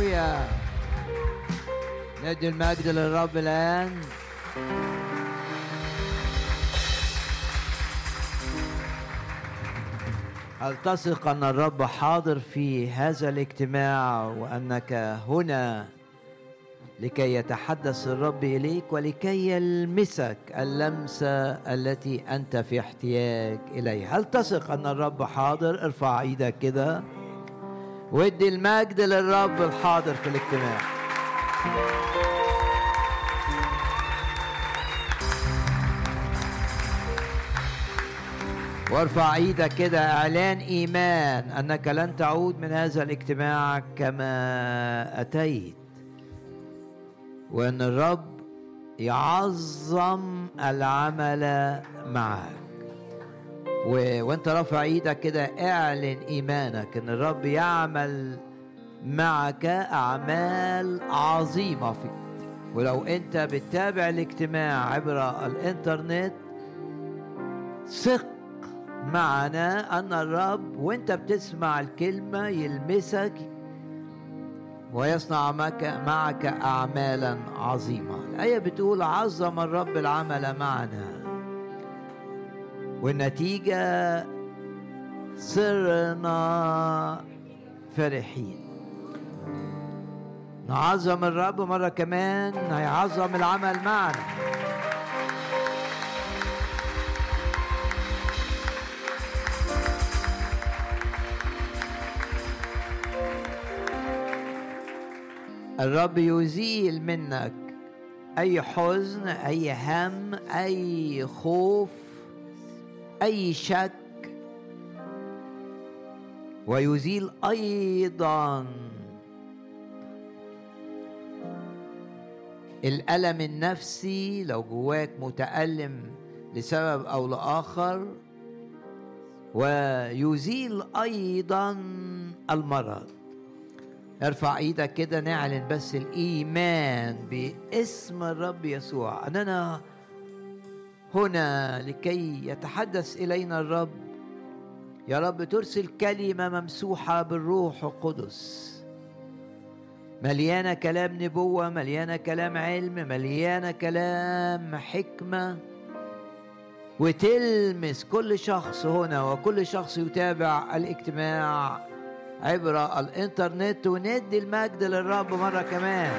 هللويا ندي المجد للرب الآن. هل تثق أن الرب حاضر في هذا الاجتماع وأنك هنا لكي يتحدث الرب إليك ولكي يلمسك اللمسة التي أنت في احتياج إليها؟ هل تثق أن الرب حاضر؟ ارفع إيدك كده. وادي المجد للرب الحاضر في الاجتماع. وارفع إيدك كده اعلان ايمان انك لن تعود من هذا الاجتماع كما اتيت. وان الرب يعظم العمل معك. و... وانت رافع إيدك كده اعلن ايمانك ان الرب يعمل معك اعمال عظيمة فيك. ولو انت بتتابع الاجتماع عبر الانترنت ثق معنا ان الرب وانت بتسمع الكلمة يلمسك ويصنع معك, معك اعمالا عظيمة. الآية بتقول عظم الرب العمل معنا. والنتيجة صرنا فرحين. نعظم الرب مرة كمان هيعظم العمل معنا. الرب يزيل منك أي حزن أي هم أي خوف. أي شك ويزيل أيضا الألم النفسي لو جواك متألم لسبب أو لآخر ويزيل أيضا المرض. ارفع إيدك كده نعلن بس الإيمان باسم الرب يسوع. أننا هنا لكي يتحدث إلينا الرب. يا رب ترسل كلمة ممسوحة بالروح القدس. مليانه كلام نبوة مليانه كلام علم مليانه كلام حكمة. وتلمس كل شخص هنا وكل شخص يتابع الاجتماع عبر الإنترنت. وندي المجد للرب مرة كمان.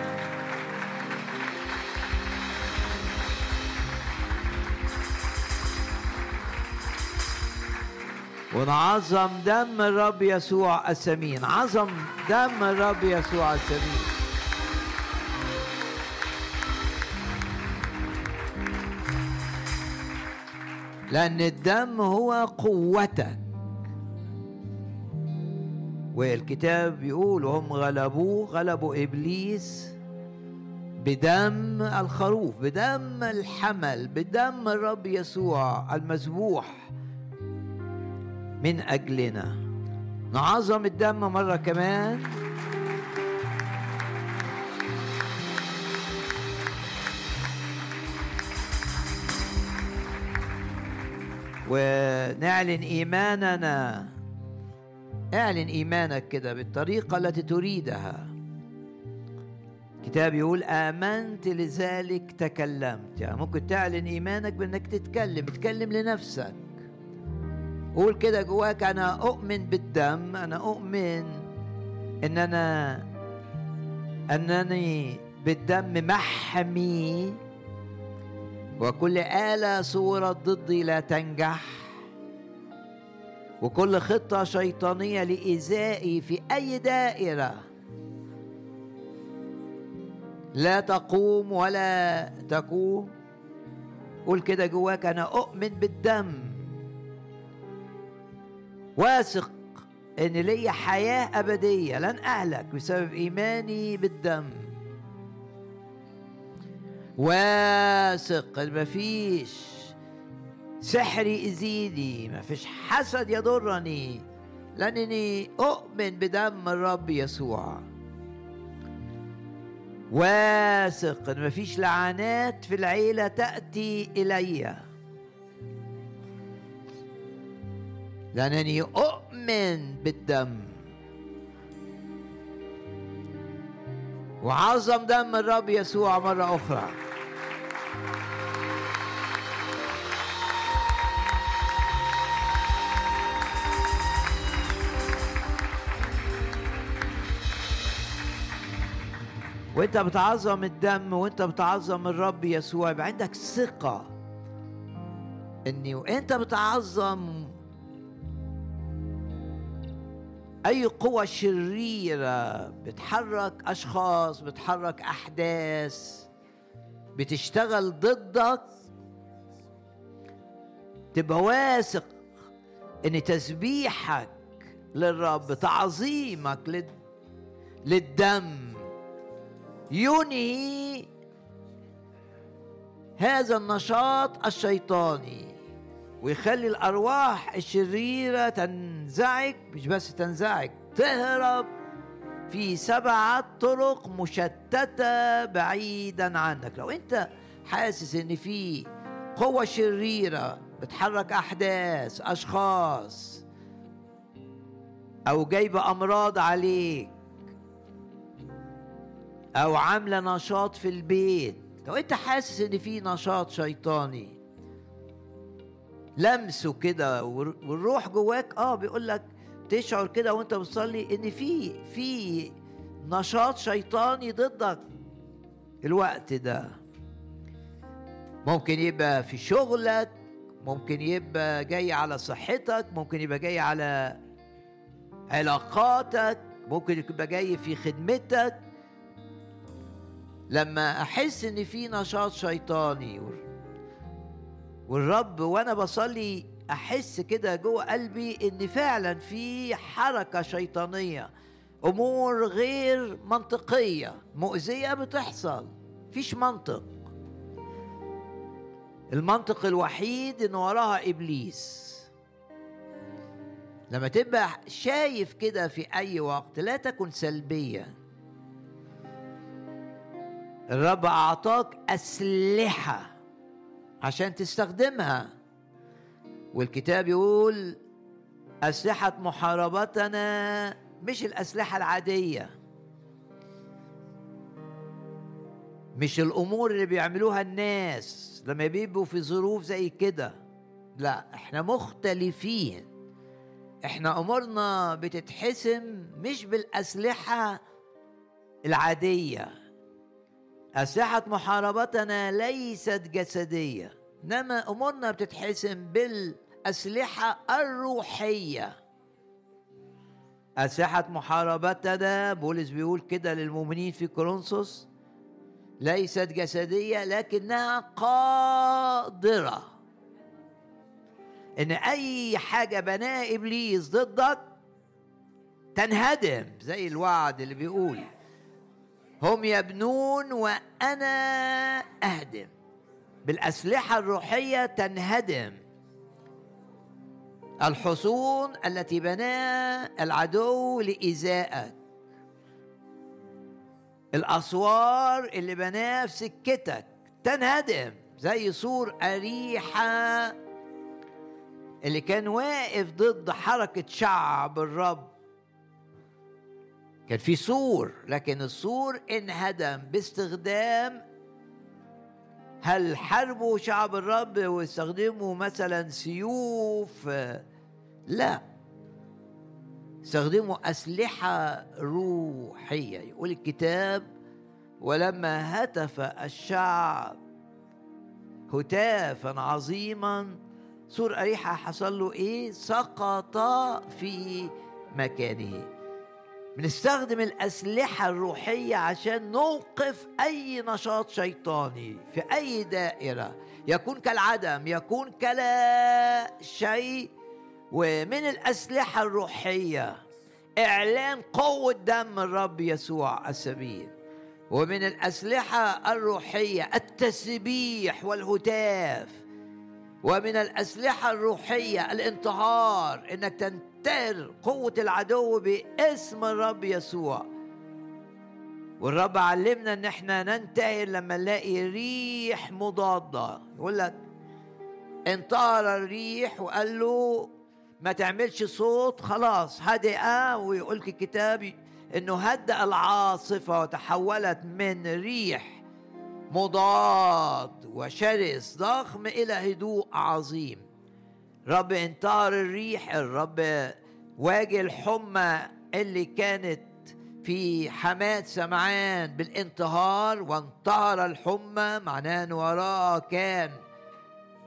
ونعظم دم الرب يسوع الثمين عظم دم الرب يسوع الثمين لأن الدم هو قوتك. والكتاب بيقول وهم غلبوه غلبوا إبليس بدم الخروف بدم الحمل بدم الرب يسوع المذبوح. من أجلنا. نعظم الدم مرة كمان. ونعلن إيماننا. اعلن إيمانك كده بالطريقة التي تريدها. الكتاب يقول آمنت لذلك تكلمت. يعني ممكن تعلن إيمانك بأنك تتكلم تتكلم لنفسك. قول كده جواك أنا أؤمن بالدم أنا أؤمن إن أنا أنني بالدم محمي. وكل آلة صورت ضدي لا تنجح. وكل خطة شيطانية لإيذائي في أي دائرة لا تقوم ولا تقوم قول كده جواك أنا أؤمن بالدم. واثق إن ليا حياة أبدية. لن أهلك بسبب إيماني بالدم. واثق إن مفيش سحر يأذيني ما فيش حسد يضرني. لأنني أؤمن بدم الرب يسوع. واثق إن مفيش لعنات في العيلة تأتي إلي. لانني اؤمن بالدم. وعظم دم الرب يسوع مرة أخرى. وإنت بتعظم الدم وإنت بتعظم الرب يسوع يبقى عندك ثقة إني وإنت بتعظم أي قوة شريرة بتحرك أشخاص بتحرك أحداث بتشتغل ضدك تبقى واثق إن تسبيحك للرب تعظيمك للدم ينهي هذا النشاط الشيطاني. ويخلي الأرواح الشريرة تنزعج مش بس تنزعج تهرب في سبعه طرق مشتتة بعيدا عنك. لو أنت حاسس إن في قوة شريرة بتحرك أحداث أشخاص أو جايبة أمراض عليك أو عاملة نشاط في البيت لو أنت حاسس إن في نشاط شيطاني لمسه كده والروح جواك آه بيقول لك تشعر كده وأنت بتصلي إن في في نشاط شيطاني ضدك. الوقت ده ممكن يبقى في شغلك ممكن يبقى جاي على صحتك ممكن يبقى جاي على علاقاتك ممكن يبقى جاي في خدمتك. لما أحس إن في نشاط شيطاني والرب وأنا بصلي احس كده جوه قلبي ان فعلا في حركة شيطانية أمور غير منطقية مؤذية بتحصل فيش منطق. المنطق الوحيد إن وراها إبليس. لما تبقى شايف كده في أي وقت لا تكن سلبيا. الرب أعطاك أسلحة. عشان تستخدمها. والكتاب يقول أسلحة محاربتنا مش الأسلحة العادية. مش الأمور اللي بيعملوها الناس لما بيبقوا في ظروف زي كده. لا إحنا مختلفين. إحنا أمورنا بتتحسم مش بالأسلحة العادية. أسلحة محاربتنا ليست جسدية إنما أمورنا بتتحسم بالأسلحة الروحية. أسلحة محاربتنا بولس بيقول كده للمؤمنين في كورنثوس ليست جسدية لكنها قادرة. إن أي حاجة بناها إبليس ضدك تنهدم زي الوعد اللي بيقول. هم يبنون وأنا أهدم. بالأسلحة الروحية تنهدم. الحصون التي بناها العدو لايذائك الأسوار اللي بناها في سكتك تنهدم زي سور أريحة. اللي كان واقف ضد حركة شعب الرب. كان في سور لكن السور انهدم باستخدام هل حاربوا شعب الرب واستخدموا مثلا سيوف؟ لا. استخدموا أسلحة روحية. يقول الكتاب ولما هتف الشعب هتافا عظيما. سور أريحة حصل له إيه؟ سقط في مكانه. بنستخدم الأسلحة الروحية عشان نوقف أي نشاط شيطاني في أي دائرة يكون كالعدم يكون كلا شيء. ومن الأسلحة الروحية إعلان قوة دم الرب يسوع السبيل. ومن الأسلحة الروحية التسبيح والهتاف. ومن الأسلحة الروحية الانتهار إنك تنتهي تنتهر قوة العدو باسم الرب يسوع. والرب علمنا إن إحنا ننتهر لما نلاقي ريح مضادة. يقول لك انتهر الريح وقال له ما تعملش صوت خلاص هدئ ويقول لك الكتاب إنه هدأ العاصفة وتحولت من ريح مضاد وشرس ضخم إلى هدوء عظيم. رب انتهر الريح الرب واجه الحمى اللي كانت في حماة سمعان بالانتهار وانتهر الحمى معناه إن وراها كان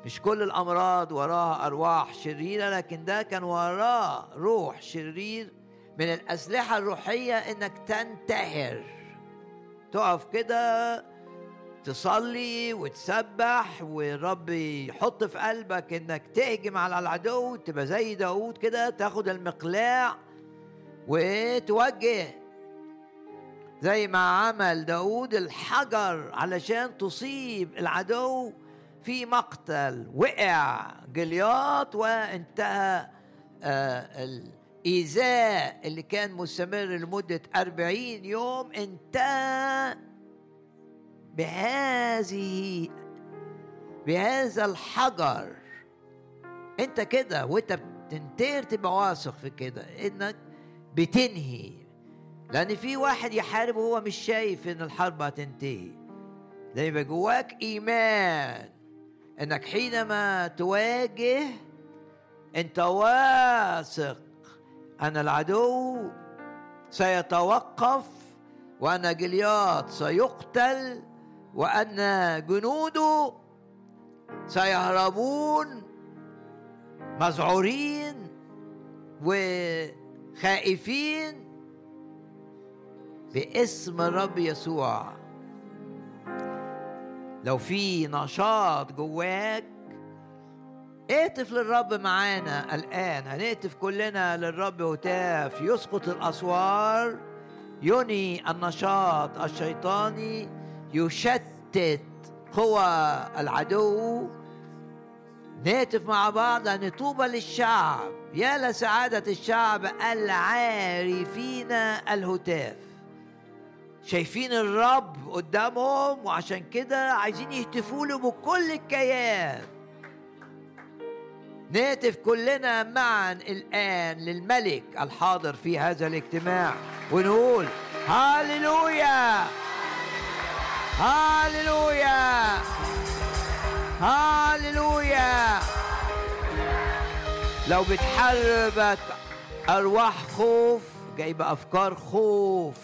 مش كل الأمراض وراها أرواح شريرة لكن ده كان وراه روح شرير من الأسلحة الروحية إنك تنتهر تقف كده تصلي وتسبح والرب يحط في قلبك إنك تهجم على العدو تبقى زي داود كده تاخد المقلاع وتوجه. زي ما عمل داود الحجر علشان تصيب العدو في مقتل. وقع جلياط وانتهى آه الإيذاء اللي كان مستمر لمدة أربعين يوم انتهى. بهذه بهذا الحجر. انت كده وانت بتنتهر تبقى واثق في كده انك بتنهي. لأن في واحد يحارب وهو مش شايف ان الحرب هتنتهي. لأن يبقى جواك إيمان إنك حينما تواجه أنت واثق أن العدو سيتوقف وأن جليات سيقتل وأن جنوده سيهربون مذعورين وخائفين باسم الرب يسوع. لو في نشاط جواك اهتف للرب معانا الآن. هنهتف كلنا للرب هتاف يسقط الأسوار يني النشاط الشيطاني. يشتت قوى العدو. نهتف مع بعض أن طوبى للشعب. يا لسعادة الشعب العارفين الهتاف. شايفين الرب قدامهم وعشان كده عايزين يهتفوا له بكل الكيان. نهتف كلنا معا الآن للملك الحاضر في هذا الاجتماع. ونقول هاليلويا! هاليلويا هاليلويا لو بتحاربك أرواح خوف جايبة أفكار خوف.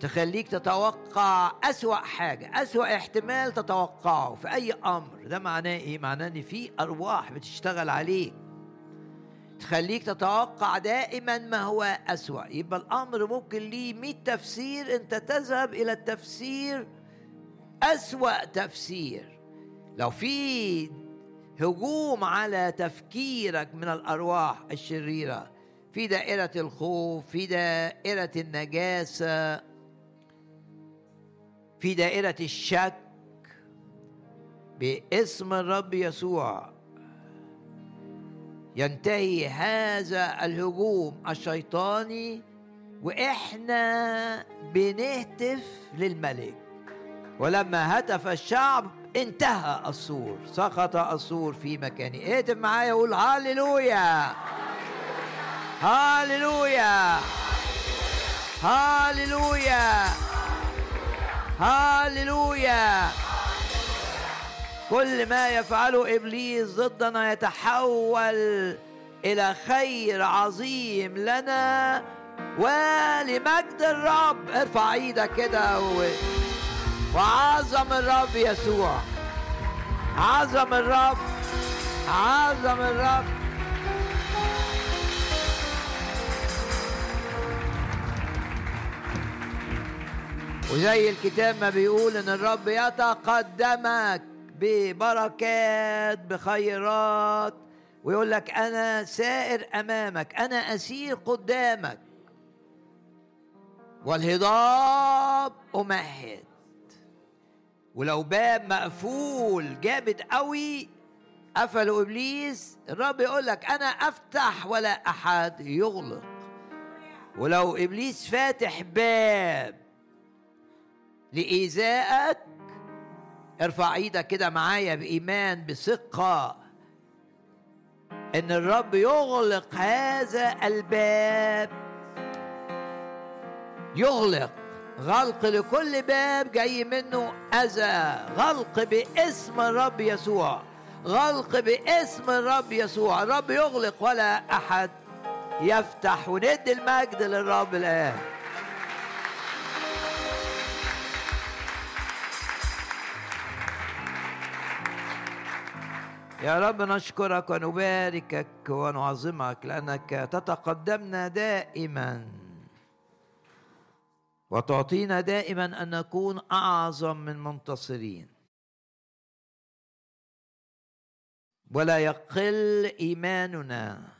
تخليك تتوقع أسوأ حاجة أسوأ احتمال تتوقعه في أي أمر. ده معناه إيه؟ معناه إن في أرواح بتشتغل عليك. تخليك تتوقع دائما ما هو أسوأ. يبقى الأمر ممكن ليه مئة تفسير أنت تذهب إلى التفسير أسوأ تفسير. لو في هجوم على تفكيرك من الأرواح الشريرة في دائرة الخوف في دائرة النجاسة في دائرة الشك باسم الرب يسوع ينتهي هذا الهجوم الشيطاني وإحنا بنهتف للملك. ولما هتف الشعب انتهى السور. سقط السور في مكانه اهتف معايا وقول هاليلويا. هاليلويا. هاليلويا. هاليلويا. كل ما يفعله إبليس ضدنا يتحول إلى خير عظيم لنا ولمجد الرب. ارفع إيدك كده و... وعظم الرب يسوع. عظم الرب. عظم الرب. وزي الكتاب ما بيقول إن الرب يتقدمك ببركات بخيرات ويقول لك أنا سائر أمامك أنا أسير قدامك. والهضاب أمهد. ولو باب مقفول جامد قوي قفله إبليس الرب يقول لك أنا أفتح ولا أحد يغلق. ولو إبليس فاتح باب لإيذائك ارفع إيدك كده معايا بإيمان بثقة إن الرب يغلق هذا الباب. يغلق. غلق لكل باب جاي منه أذى. غلق باسم الرب يسوع. غلق باسم الرب يسوع. الرب يغلق ولا أحد يفتح وندي المجد للرب الآن. يا رب نشكرك ونباركك ونعظمك لأنك تتقدمنا دائما. وتعطينا دائما أن نكون أعظم من منتصرين. ولا يقل إيماننا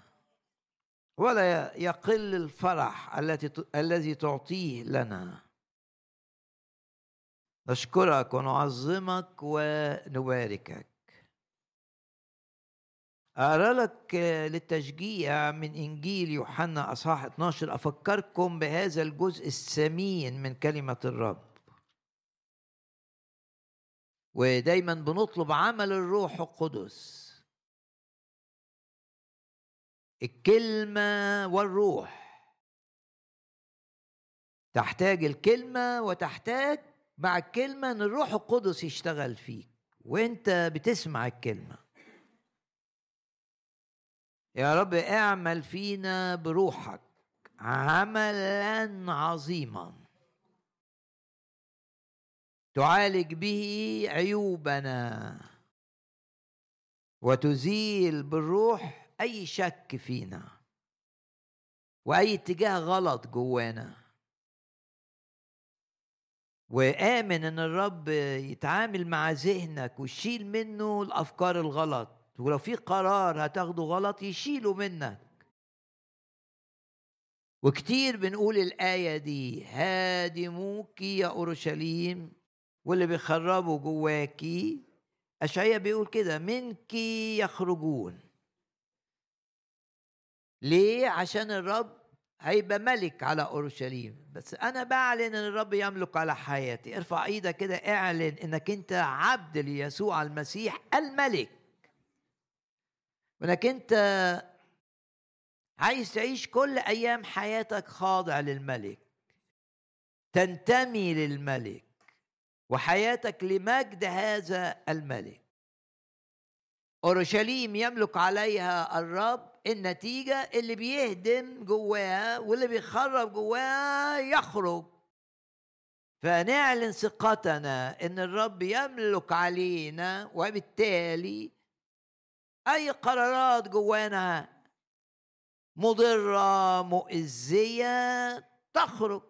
ولا يقل الفرح التي الذي تعطيه لنا. نشكرك ونعظمك ونباركك. أقرأ لك للتشجيع من إنجيل يوحنا أصحاح 12 أفكركم بهذا الجزء الثمين من كلمة الرب. ودايما بنطلب عمل الروح القدس. الكلمة والروح. تحتاج الكلمة وتحتاج مع الكلمة إن الروح القدس يشتغل فيك. وإنت بتسمع الكلمة. يا رب اعمل فينا بروحك عملا عظيما. تعالج به عيوبنا وتزيل بالروح أي شك فينا وأي اتجاه غلط جوانا. وآمن إن الرب يتعامل مع ذهنك ويشيل منه الأفكار الغلط. ولو في قرار هتاخده غلط يشيله منك. وكتير بنقول الآية دي هادموكي يا أورشليم واللي بيخربوا جواكي أشعيا بيقول كده منك يخرجون. ليه؟ عشان الرب هيبقى ملك على أورشليم. بس أنا بعلن إن الرب يملك على حياتي. ارفع إيدك كده اعلن إنك أنت عبد ليسوع المسيح الملك. وإنك أنت عايز تعيش كل أيام حياتك خاضع للملك تنتمي للملك وحياتك لمجد هذا الملك. أورشليم يملك عليها الرب النتيجة اللي بيهدم جواها واللي بيخرب جواها يخرج. فنعلن ثقتنا إن الرب يملك علينا وبالتالي أي قرارات جوانا مضرة مؤذية تخرج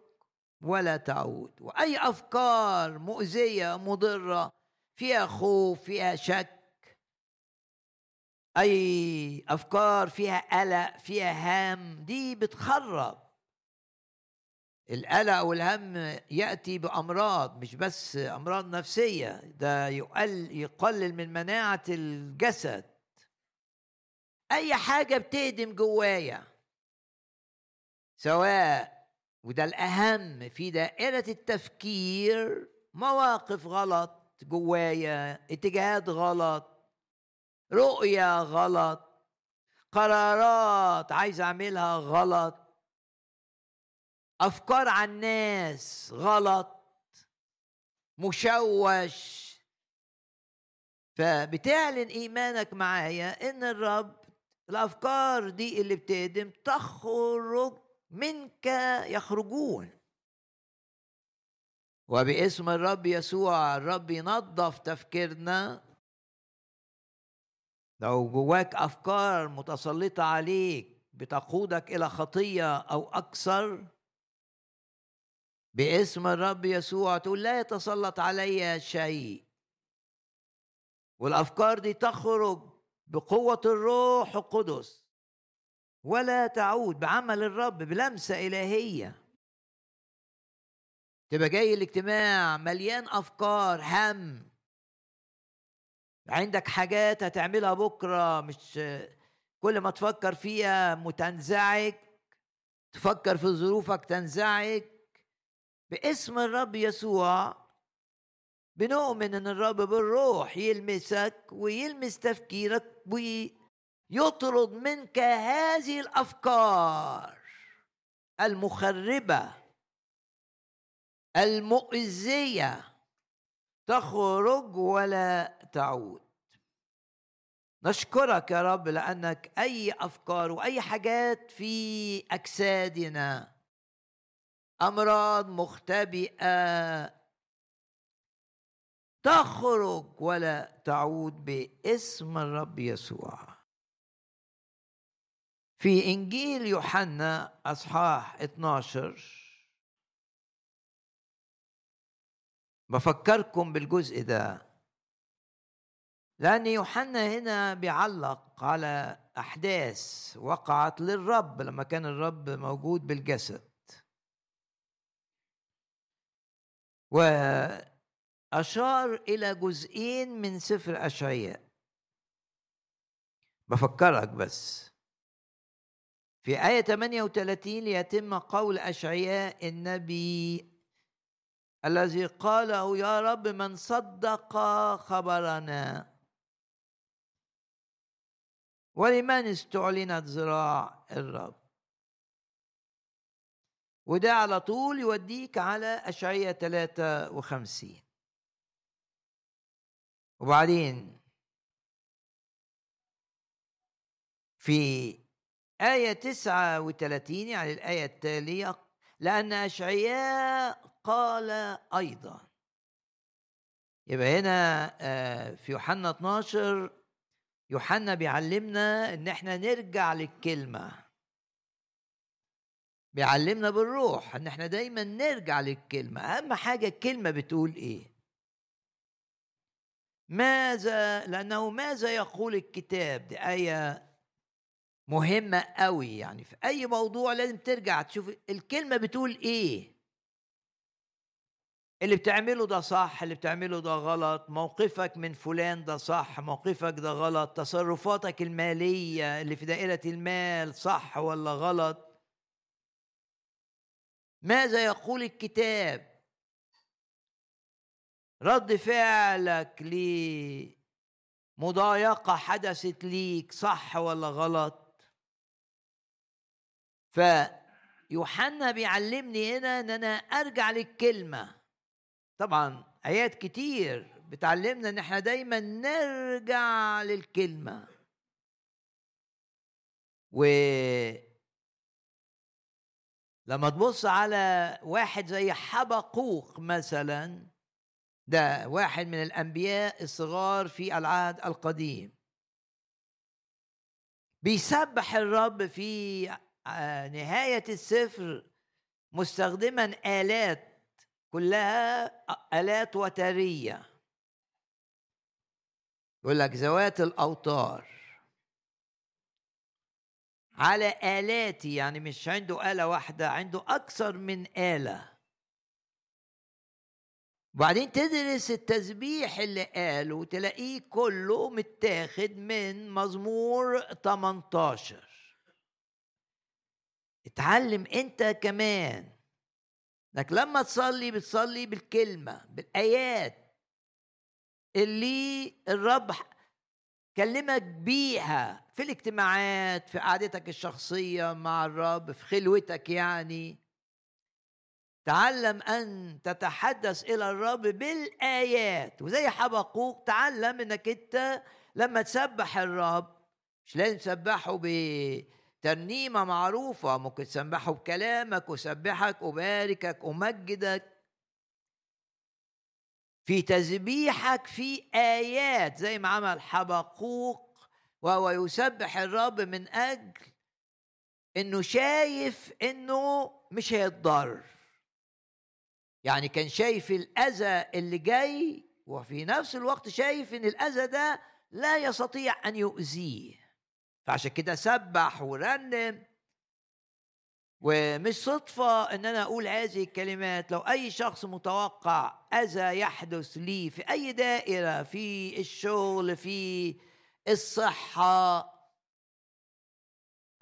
ولا تعود. وأي أفكار مؤذية مضرة فيها خوف فيها شك أي أفكار فيها قلق فيها هام دي بتخرب. القلق والهم يأتي بأمراض مش بس أمراض نفسية ده يقل يقلل من مناعة الجسد. أي حاجة بتهدم جوايا. سواء وده الأهم في دائرة التفكير مواقف غلط جوايا اتجاهات غلط رؤية غلط قرارات عايز أعملها غلط أفكار عن الناس غلط مشوش. فبتعلن إيمانك معايا إن الرب الأفكار دي اللي بتهدم تخرج منك يخرجون. وباسم الرب يسوع الرب ينظف تفكيرنا. لو جواك أفكار متسلطة عليك بتقودك إلى خطية أو أكثر باسم الرب يسوع تقول لا يتسلط علي شيء. والأفكار دي تخرج بقوة الروح القدس. ولا تعود بعمل الرب بلمسة إلهية. تبقى جاي الاجتماع مليان أفكار هم. عندك حاجات هتعملها بكرة مش كل ما تفكر فيها متنزعج. تفكر في ظروفك تنزعج. باسم الرب يسوع بنؤمن إن الرب بالروح يلمسك ويلمس تفكيرك ويطرد منك هذه الأفكار المخربة المؤذية تخرج ولا تعود. نشكرك يا رب لأنك أي أفكار وأي حاجات في أجسادنا أمراض مختبئة تخرج ولا تعود باسم الرب يسوع. في إنجيل يوحنا أصحاح 12 بفكركم بالجزء ده. لأن يوحنا هنا بيعلق على أحداث وقعت للرب لما كان الرب موجود بالجسد. وأشار إلى جزئين من سفر أشعياء. بفكرك بس. في آية 38 ليتم قول أشعياء النبي الذي قاله يا رب من صدق خبرنا. ولمن استعلنت ذراع الرب؟ وده على طول يوديك على أشعية 53 وبعدين في آية 39 يعني الآية التالية لأن أشعياء قال أيضا. يبقى هنا آه، في يوحنا 12 يوحنا بيعلمنا إن إحنا نرجع للكلمة. بيعلمنا بالروح إن إحنا دايما نرجع للكلمة. أهم حاجة الكلمة بتقول إيه؟ ماذا لأنه ماذا يقول الكتاب؟ دي آية مهمة قوي يعني. في أي موضوع لازم ترجع تشوف الكلمة بتقول إيه. اللي بتعمله ده صح اللي بتعمله ده غلط موقفك من فلان ده صح موقفك ده غلط تصرفاتك المالية اللي في دائرة المال صح ولا غلط. ماذا يقول الكتاب؟ رد فعلك لمضايقة حدثت ليك صح ولا غلط؟ فيوحنا بيعلمني هنا إن أنا أرجع للكلمة. طبعا آيات كتير بتعلمنا إن إحنا دايما نرجع للكلمة. و لما تبص على واحد زي حبقوق مثلا ده واحد من الأنبياء الصغار في العهد القديم. بيسبح الرب في آه، نهاية السفر مستخدما آلات كلها آلات وترية يقول لك ذوات الأوتار. على آلاتي يعني مش عنده آلة واحدة عنده أكثر من آلة. وبعدين تدرس التسبيح اللي قاله تلاقيه كله متاخد من مزمور 18 اتعلم انت كمان انك لما تصلي بتصلي بالكلمة بالآيات اللي الرب كلمك بيها في الاجتماعات في قعدتك الشخصية مع الرب في خلوتك يعني. تعلم أن تتحدث إلى الرب بالآيات. وزي حبقوق تعلم إنك أنت لما تسبح الرب مش لازم تسبحه ب ترنيمة معروفة ممكن تسبحه بكلامك أسبحك أباركك أمجدك. في تسبيحك في آيات زي ما عمل حبقوق وهو يسبح الرب من أجل إنه شايف إنه مش هيتضر يعني كان شايف الأذى اللي جاي وفي نفس الوقت شايف إن الأذى ده لا يستطيع أن يؤذيه. فعشان كده سبح ورنم. ومش صدفة إن أنا أقول هذه الكلمات. لو أي شخص متوقع أذى يحدث لي في أي دائرة في الشغل في الصحة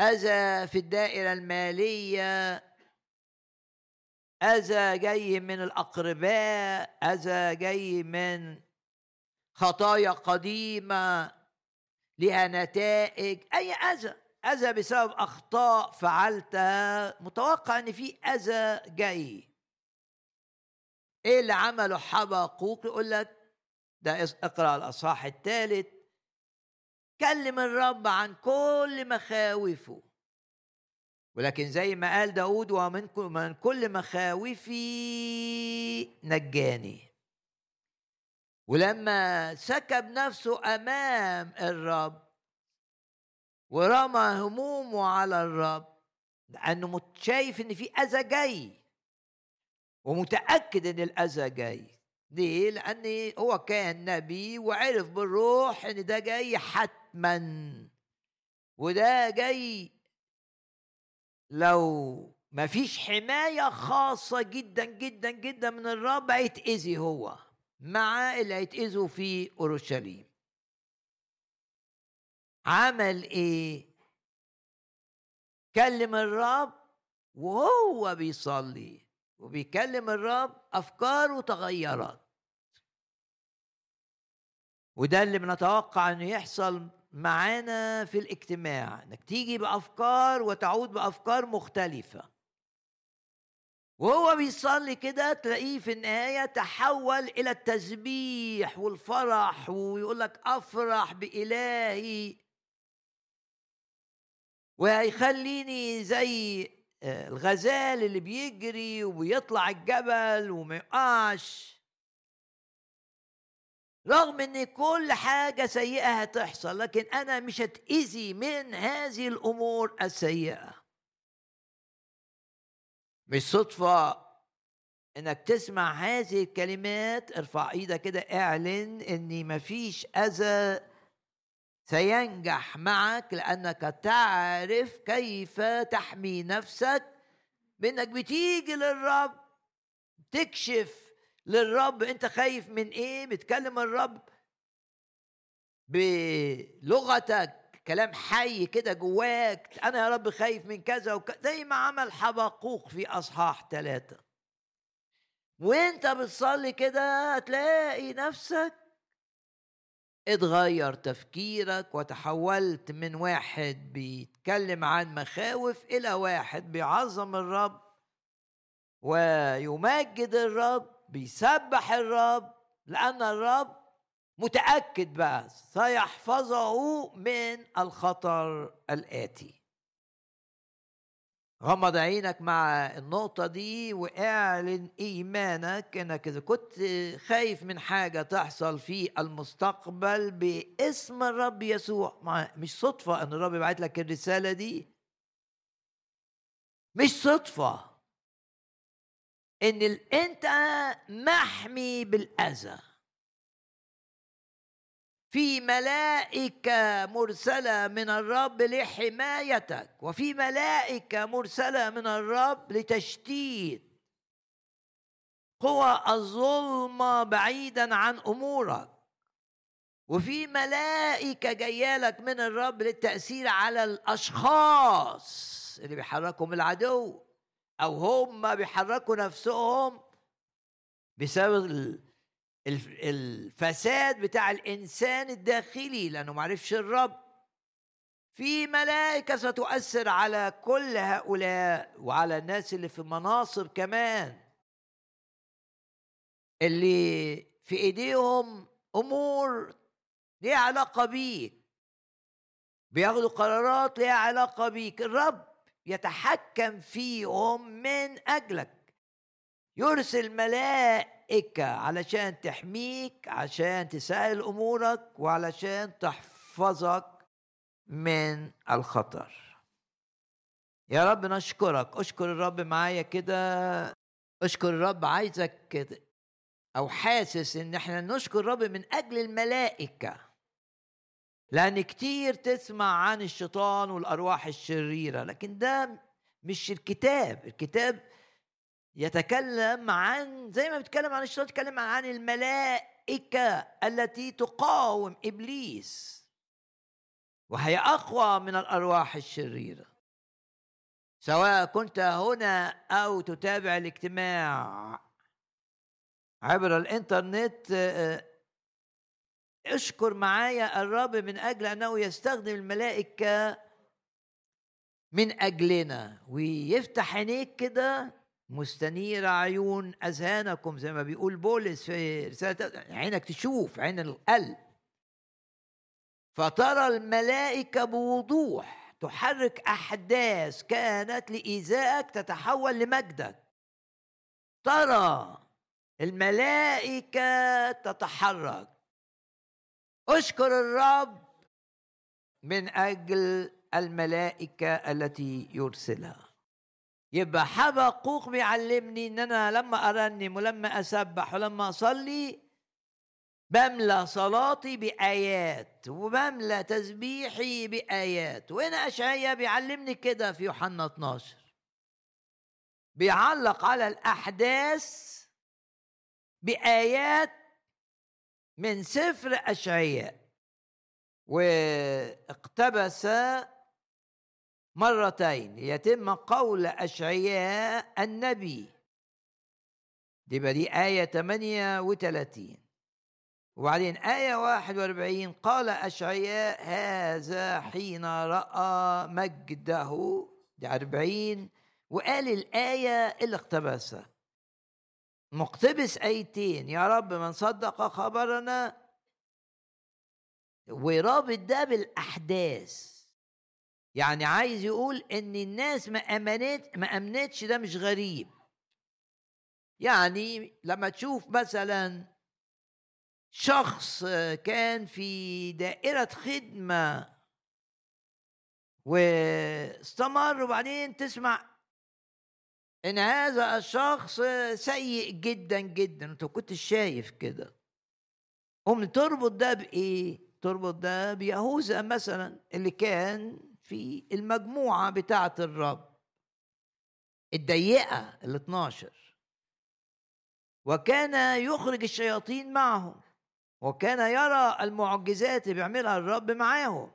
أذى في الدائرة المالية أذى جاي من الأقرباء أذى جاي من خطايا قديمة لها نتائج أي أذى أذى بسبب أخطاء فعلتها متوقع إن في أذى جاي. إيه اللي عمله حبقوق يقول لك ده اقرأ الأصحاح الثالث. كلم الرب عن كل مخاوفه. ولكن زي ما قال داود ومن من كل مخاوفي نجاني. ولما سكب نفسه أمام الرب ورمى همومه على الرب لأنه شايف إن في أذى جاي ومتأكد إن الأذى جاي. ليه؟ لأن هو كان نبي وعرف بالروح إن ده جاي حتما وده جاي لو ما فيش حماية خاصة جدا جدا جدا من الرب هيتأذي هو مع اللي هيتأذوا في أورشليم. عمل إيه؟ كلم الرب وهو بيصلي وبيكلم الرب أفكاره تغيرت. وده اللي بنتوقع إنه يحصل معانا في الاجتماع إنك تيجي بأفكار وتعود بأفكار مختلفة. وهو بيصلي كده تلاقيه في النهاية تحول إلى التسبيح والفرح ويقول لك أفرح بإلهي. وهيخليني زي آه، الغزال اللي بيجري وبيطلع الجبل وما يقعش. رغم إن كل حاجة سيئة هتحصل لكن أنا مش هتأذي من هذه الأمور السيئة. مش صدفة إنك تسمع هذه الكلمات. ارفع إيدك كده اعلن إن مفيش أذى سينجح معك لأنك تعرف كيف تحمي نفسك. بإنك بتيجي للرب تكشف للرب. انت خايف من إيه؟ بتكلم الرب بلغتك كلام حي كده جواك. أنا يا رب خايف من كذا وكذا زي ما عمل حبقوق في اصحاح ثلاثة وانت بتصلي كده هتلاقي نفسك اتغير تفكيرك وتحولت من واحد بيتكلم عن مخاوف إلى واحد بيعظم الرب ويمجد الرب بيسبح الرب لأن الرب متأكد بقى سيحفظه من الخطر الآتي. غمض عينك مع النقطة دي واعلن إيمانك إنك إذا كنت خايف من حاجة تحصل في المستقبل باسم الرب يسوع. مش صدفة أن الرب يبعت لك الرسالة دي. مش صدفة. إن أنت محمي بالأذى. في ملائكة مرسلة من الرب لحمايتك وفي ملائكة مرسلة من الرب لتشتيت. قوى الظلمة بعيدا عن أمورك. وفي ملائكة جايالك من الرب للتأثير على الأشخاص اللي بيحركهم العدو. أو هم بيحركوا نفسهم بسبب الفساد بتاع الإنسان الداخلي لأنه ما عرفش الرب. في ملائكة ستؤثر على كل هؤلاء وعلى الناس اللي في المناصب كمان. اللي في إيديهم أمور ليها علاقة بيك. بياخدوا قرارات ليها علاقة بيك. الرب يتحكم فيهم من أجلك. يرسل ملائكة علشان تحميك عشان تسهل أمورك وعلشان تحفظك من الخطر. يا رب نشكرك. اشكر الرب معايا كده. اشكر الرب عايزك كده أو حاسس إن إحنا نشكر الرب من أجل الملائكة. لأن كتير تسمع عن الشيطان والأرواح الشريرة لكن ده مش الكتاب. الكتاب يتكلم عن زي ما بيتكلم عن الشيطان يتكلم عن الملائكة التي تقاوم إبليس. وهي أقوى من الأرواح الشريرة. سواء كنت هنا أو تتابع الاجتماع عبر الإنترنت اشكر معايا الرب من أجل أنه يستخدم الملائكة من أجلنا ويفتح عينيك كده مستنيرة عيون أذهانكم زي ما بيقول بولس في رسالة عينك تشوف عين القلب. فترى الملائكة بوضوح تحرك أحداث كانت لإيذائك تتحول لمجدك. ترى الملائكة تتحرك. أشكر الرب من أجل الملائكة التي يرسلها. يبقى حبقوق بيعلمني إن أنا لما ارنم ولما أسبح ولما أصلي بملى صلاتي بآيات وبملى تسبيحي بآيات. وهنا اشعيا بيعلمني كده في يوحنا 12 بيعلق على الأحداث بآيات من سفر أشعياء واقتبس مرتين يتم قول أشعياء النبي. دي دي آية 38 وبعدين آية 41 قال أشعياء هذا حين رأى مجده. دي 40 وقال الآية اللي اقتبسها. مقتبس آيتين يا رب من صدق خبرنا. ورابط ده بالأحداث. يعني عايز يقول إن الناس ما امنت ما أمنتش ده مش غريب. يعني لما تشوف مثلا شخص كان في دائرة خدمة واستمر وبعدين تسمع إن هذا الشخص سيء جدا جدا. أنت كنت شايف كده. قوم تربط ده بإيه؟ تربط ده بيهوذا مثلا اللي كان في المجموعة بتاعة الرب. الضيقة ال 12 وكان يخرج الشياطين معهم. وكان يرى المعجزات اللي بيعملها الرب معاهم.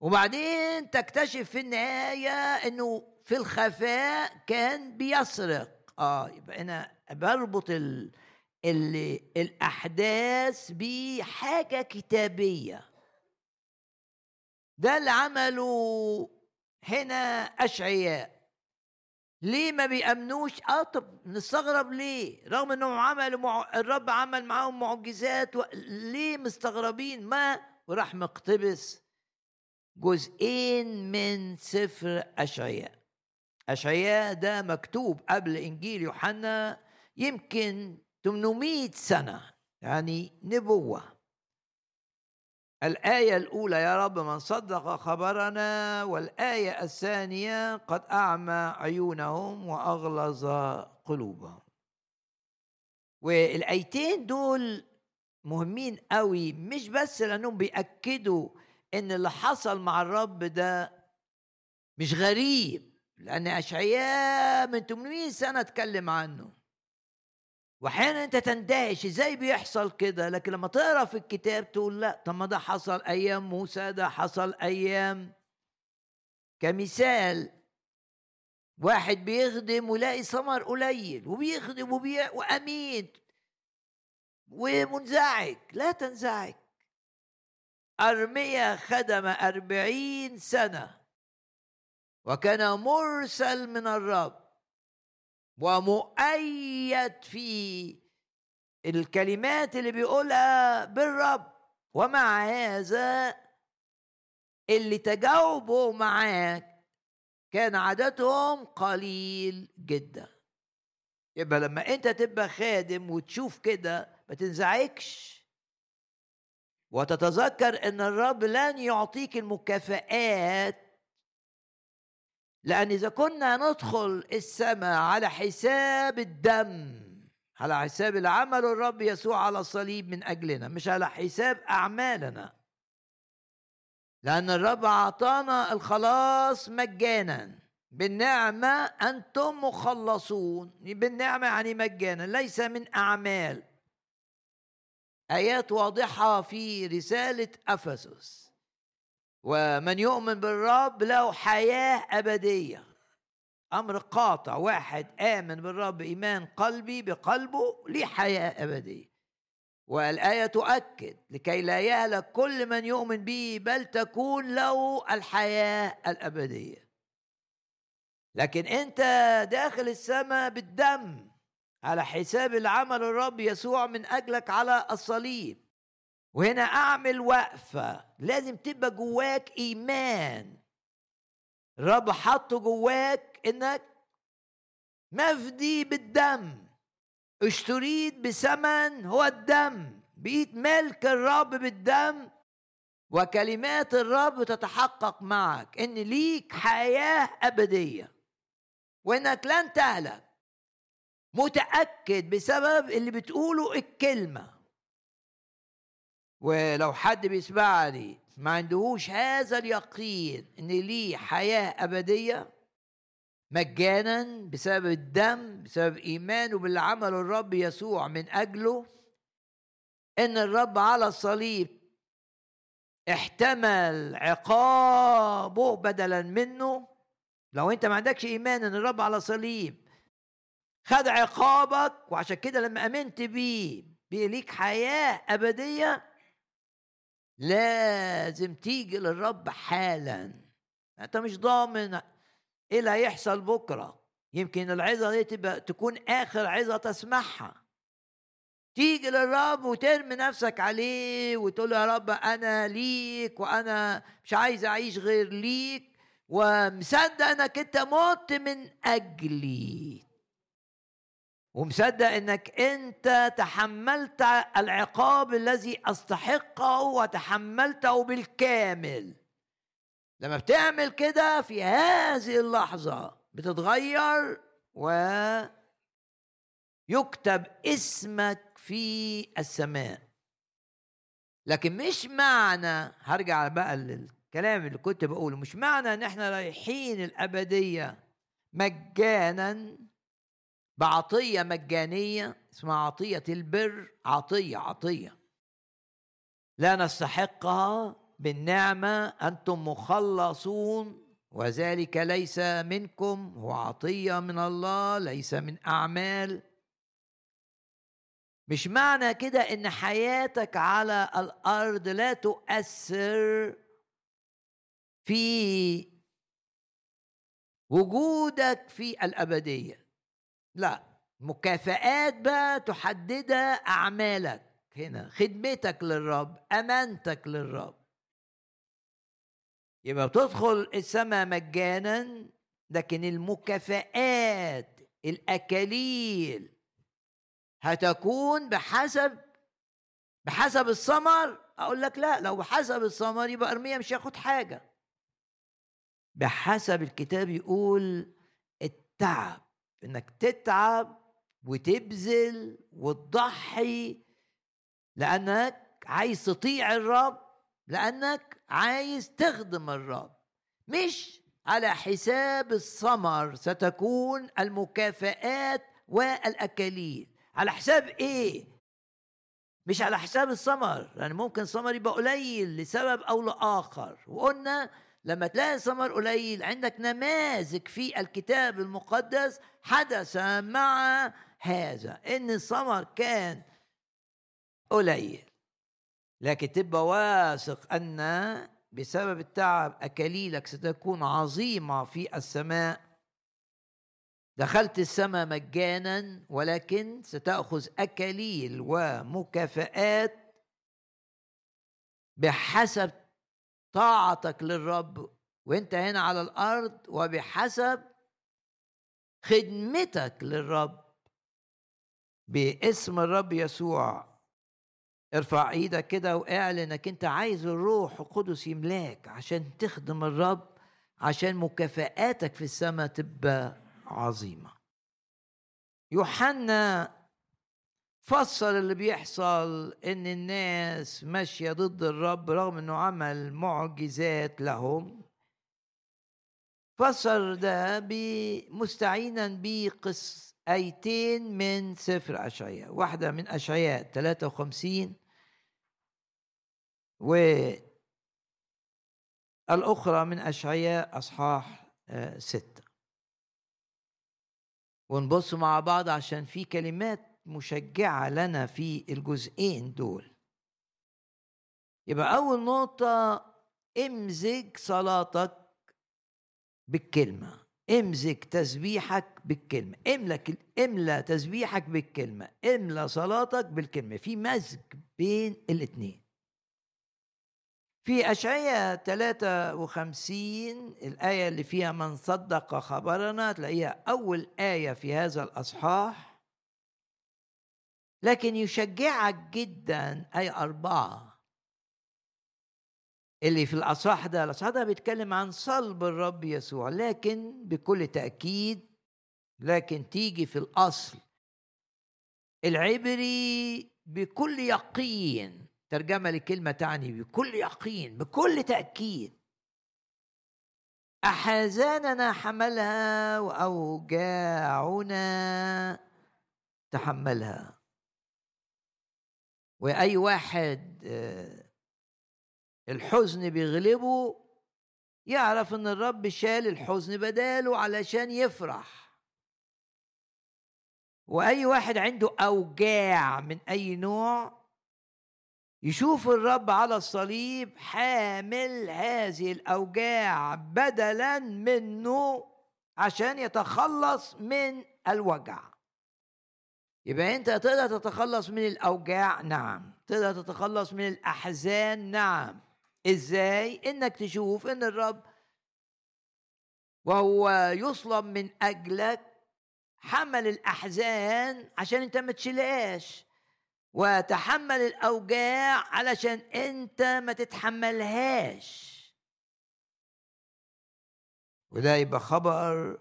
وبعدين تكتشف في النهاية إنه في الخفاء كان بيسرق. آه يبقى أنا بربط ال... ال... الأحداث بحاجة كتابية. ده اللي عمله هنا أشعياء. ليه ما بيأمنوش؟ آه طب نستغرب ليه؟ رغم إنهم عملوا مع... الرب عمل معاهم معجزات و... ليه مستغربين؟ ما وراح مقتبس جزئين من سفر أشعياء. أشعياء ده مكتوب قبل إنجيل يوحنا يمكن 800 سنة يعني نبوة. الآية الأولى يا رب من صدق خبرنا والآية الثانية قد أعمى عيونهم وأغلظ قلوبهم. والآيتين دول مهمين قوي مش بس لأنهم بيأكدوا إن اللي حصل مع الرب ده مش غريب. لأن أشعياء من 800 سنة اتكلم عنه. وأحيانا أنت تندهش إزاي بيحصل كده لكن لما تقرأ في الكتاب تقول لا طب ما ده حصل أيام موسى ده حصل أيام كمثال. واحد بيخدم ولاقي ثمر قليل وبيخدم وبيع وأمين. ومنزعج لا تنزعج. أرميا خدم أربعين سنة. وكان مرسل من الرب. ومؤيد في الكلمات اللي بيقولها بالرب. ومع هذا اللي تجاوبوا معاك كان عددهم قليل جدا. يبقى لما انت تبقى خادم وتشوف كده ما تنزعجش. وتتذكر ان الرب لن يعطيك المكافآت لأن إذا كنا ندخل السماء على حساب الدم على حساب العمل الرب يسوع على الصليب من أجلنا مش على حساب أعمالنا. لأن الرب أعطانا الخلاص مجانا. بالنعمة أنتم مخلصون. بالنعمة يعني مجانا ليس من أعمال. آيات واضحة في رسالة أفسس. ومن يؤمن بالرب له حياة أبدية. أمر قاطع. واحد آمن بالرب إيمان قلبي بقلبه ليه حياة أبدية. والآية تؤكد لكي لا يهلك كل من يؤمن به بل تكون له الحياة الأبدية. لكن أنت داخل السماء بالدم على حساب العمل الرب يسوع من أجلك على الصليب. وهنا أعمل وقفة. لازم تبقى جواك إيمان. الرب حطه جواك إنك مفدي بالدم. اشتريت بثمن هو الدم. بقيت ملك الرب بالدم. وكلمات الرب تتحقق معك إن ليك حياة أبدية. وإنك لن تهلك. متأكد بسبب اللي بتقوله الكلمة. ولو حد بيسمعني ما عندهوش هذا اليقين إن ليه حياة أبدية مجانا بسبب الدم بسبب ايمانه باللي عمله الرب يسوع من أجله إن الرب على الصليب احتمل عقابه بدلا منه. لو أنت ما عندكش إيمان إن الرب على صليب خد عقابك وعشان كده لما آمنت بيه بيه ليك حياة أبدية لازم تيجي للرب حالا. أنت مش ضامن إيه اللي هيحصل بكرة. يمكن العظة دي تبقى تكون آخر عظة تسمعها. تيجي للرب وترمي نفسك عليه وتقول له يا رب أنا ليك وأنا مش عايز أعيش غير ليك. ومصدق إنك أنت مت من أجلي. ومصدق إنك أنت تحملت العقاب الذي أستحقه وتحملته بالكامل. لما بتعمل كده في هذه اللحظة بتتغير ويكتب اسمك في السماء. لكن مش معنى هرجع بقى للكلام اللي كنت بقوله مش معنى إن إحنا رايحين الأبدية مجانا بعطية مجانية اسمها عطية البر عطية عطية. لا نستحقها بالنعمة أنتم مخلصون وذلك ليس منكم هو عطية من الله ليس من أعمال. مش معنى كده إن حياتك على الأرض لا تؤثر في وجودك في الأبدية. لا مكافآت بقى تحددها أعمالك. هنا خدمتك للرب أمانتك للرب. يبقى بتدخل السماء مجانا لكن المكافآت الأكاليل هتكون بحسب بحسب الثمر أقول لك لا لو بحسب الثمر يبقى أرميا مش هياخد حاجة. بحسب الكتاب يقول التعب. إنك تتعب وتبذل وتضحي لأنك عايز تطيع الرب لأنك عايز تخدم الرب. مش على حساب الثمر ستكون المكافآت والأكاليل. على حساب إيه؟ مش على حساب الثمر. يعني ممكن الثمر يبقى قليل لسبب أو لآخر. وقلنا لما تلاقي ثمر قليل عندك نماذج في الكتاب المقدس حدث مع هذا إن الثمر كان قليل. لكن تبقى واثق أن بسبب التعب أكاليلك ستكون عظيمة في السماء. دخلت السماء مجانا ولكن ستأخذ أكاليل ومكافآت بحسب طاعتك للرب وانت هنا على الأرض وبحسب خدمتك للرب. باسم الرب يسوع. ارفع إيدك كده واعلن انك انت عايز الروح القدس يملاك عشان تخدم الرب عشان مكافآتك في السماء تبقى عظيمة. يوحنا فسر اللي بيحصل إن الناس ماشية ضد الرب رغم إنه عمل معجزات لهم. فسر ده مستعينا بقص آيتين من سفر أشعياء. واحدة من أشعياء 53 والأخرى من أشعياء أصحاح آه، ستة. ونبص مع بعض عشان في كلمات مشجعة لنا في الجزئين دول. يبقى أول نقطة امزج صلاتك بالكلمة. امزج تسبيحك بالكلمة. املى املى تسبيحك بالكلمة. املى صلاتك بالكلمة. في مزج بين الاثنين في أشعية 53 الآية اللي فيها من صدق خبرنا تلاقيها أول آية في هذا الأصحاح. لكن يشجعك جدا آية أربعة. اللي في الأصحاح ده الأصحاح ده بيتكلم عن صلب الرب يسوع لكن بكل تأكيد لكن تيجي في الأصل. العبري بكل يقين ترجمة لكلمة تعني بكل يقين بكل تأكيد. أحزاننا حملها وأوجاعنا تحملها. وأي واحد آه، الحزن بيغلبه يعرف إن الرب شال الحزن بداله علشان يفرح. وأي واحد عنده أوجاع من أي نوع يشوف الرب على الصليب حامل هذه الأوجاع بدلا منه عشان يتخلص من الوجع. يبقى انت تقدر تتخلص من الأوجاع نعم. تقدر تتخلص من الأحزان نعم. إزاي؟ إنك تشوف إن الرب وهو يصلب من أجلك حمل الأحزان عشان أنت ما تشيلهاش وتحمل الأوجاع علشان أنت ما تتحملهاش. وده يبقى خبر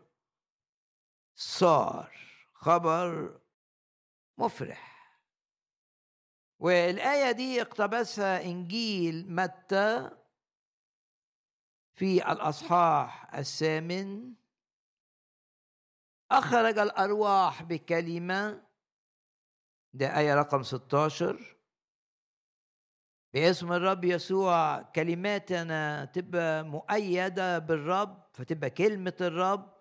صار خبر مفرح. والآية دي اقتبسها إنجيل متى؟ في الأصحاح الثامن. أخرج الأرواح بكلمة ده آية رقم 16 باسم الرب يسوع كلماتنا تبقى مؤيدة بالرب فتبقى كلمة الرب.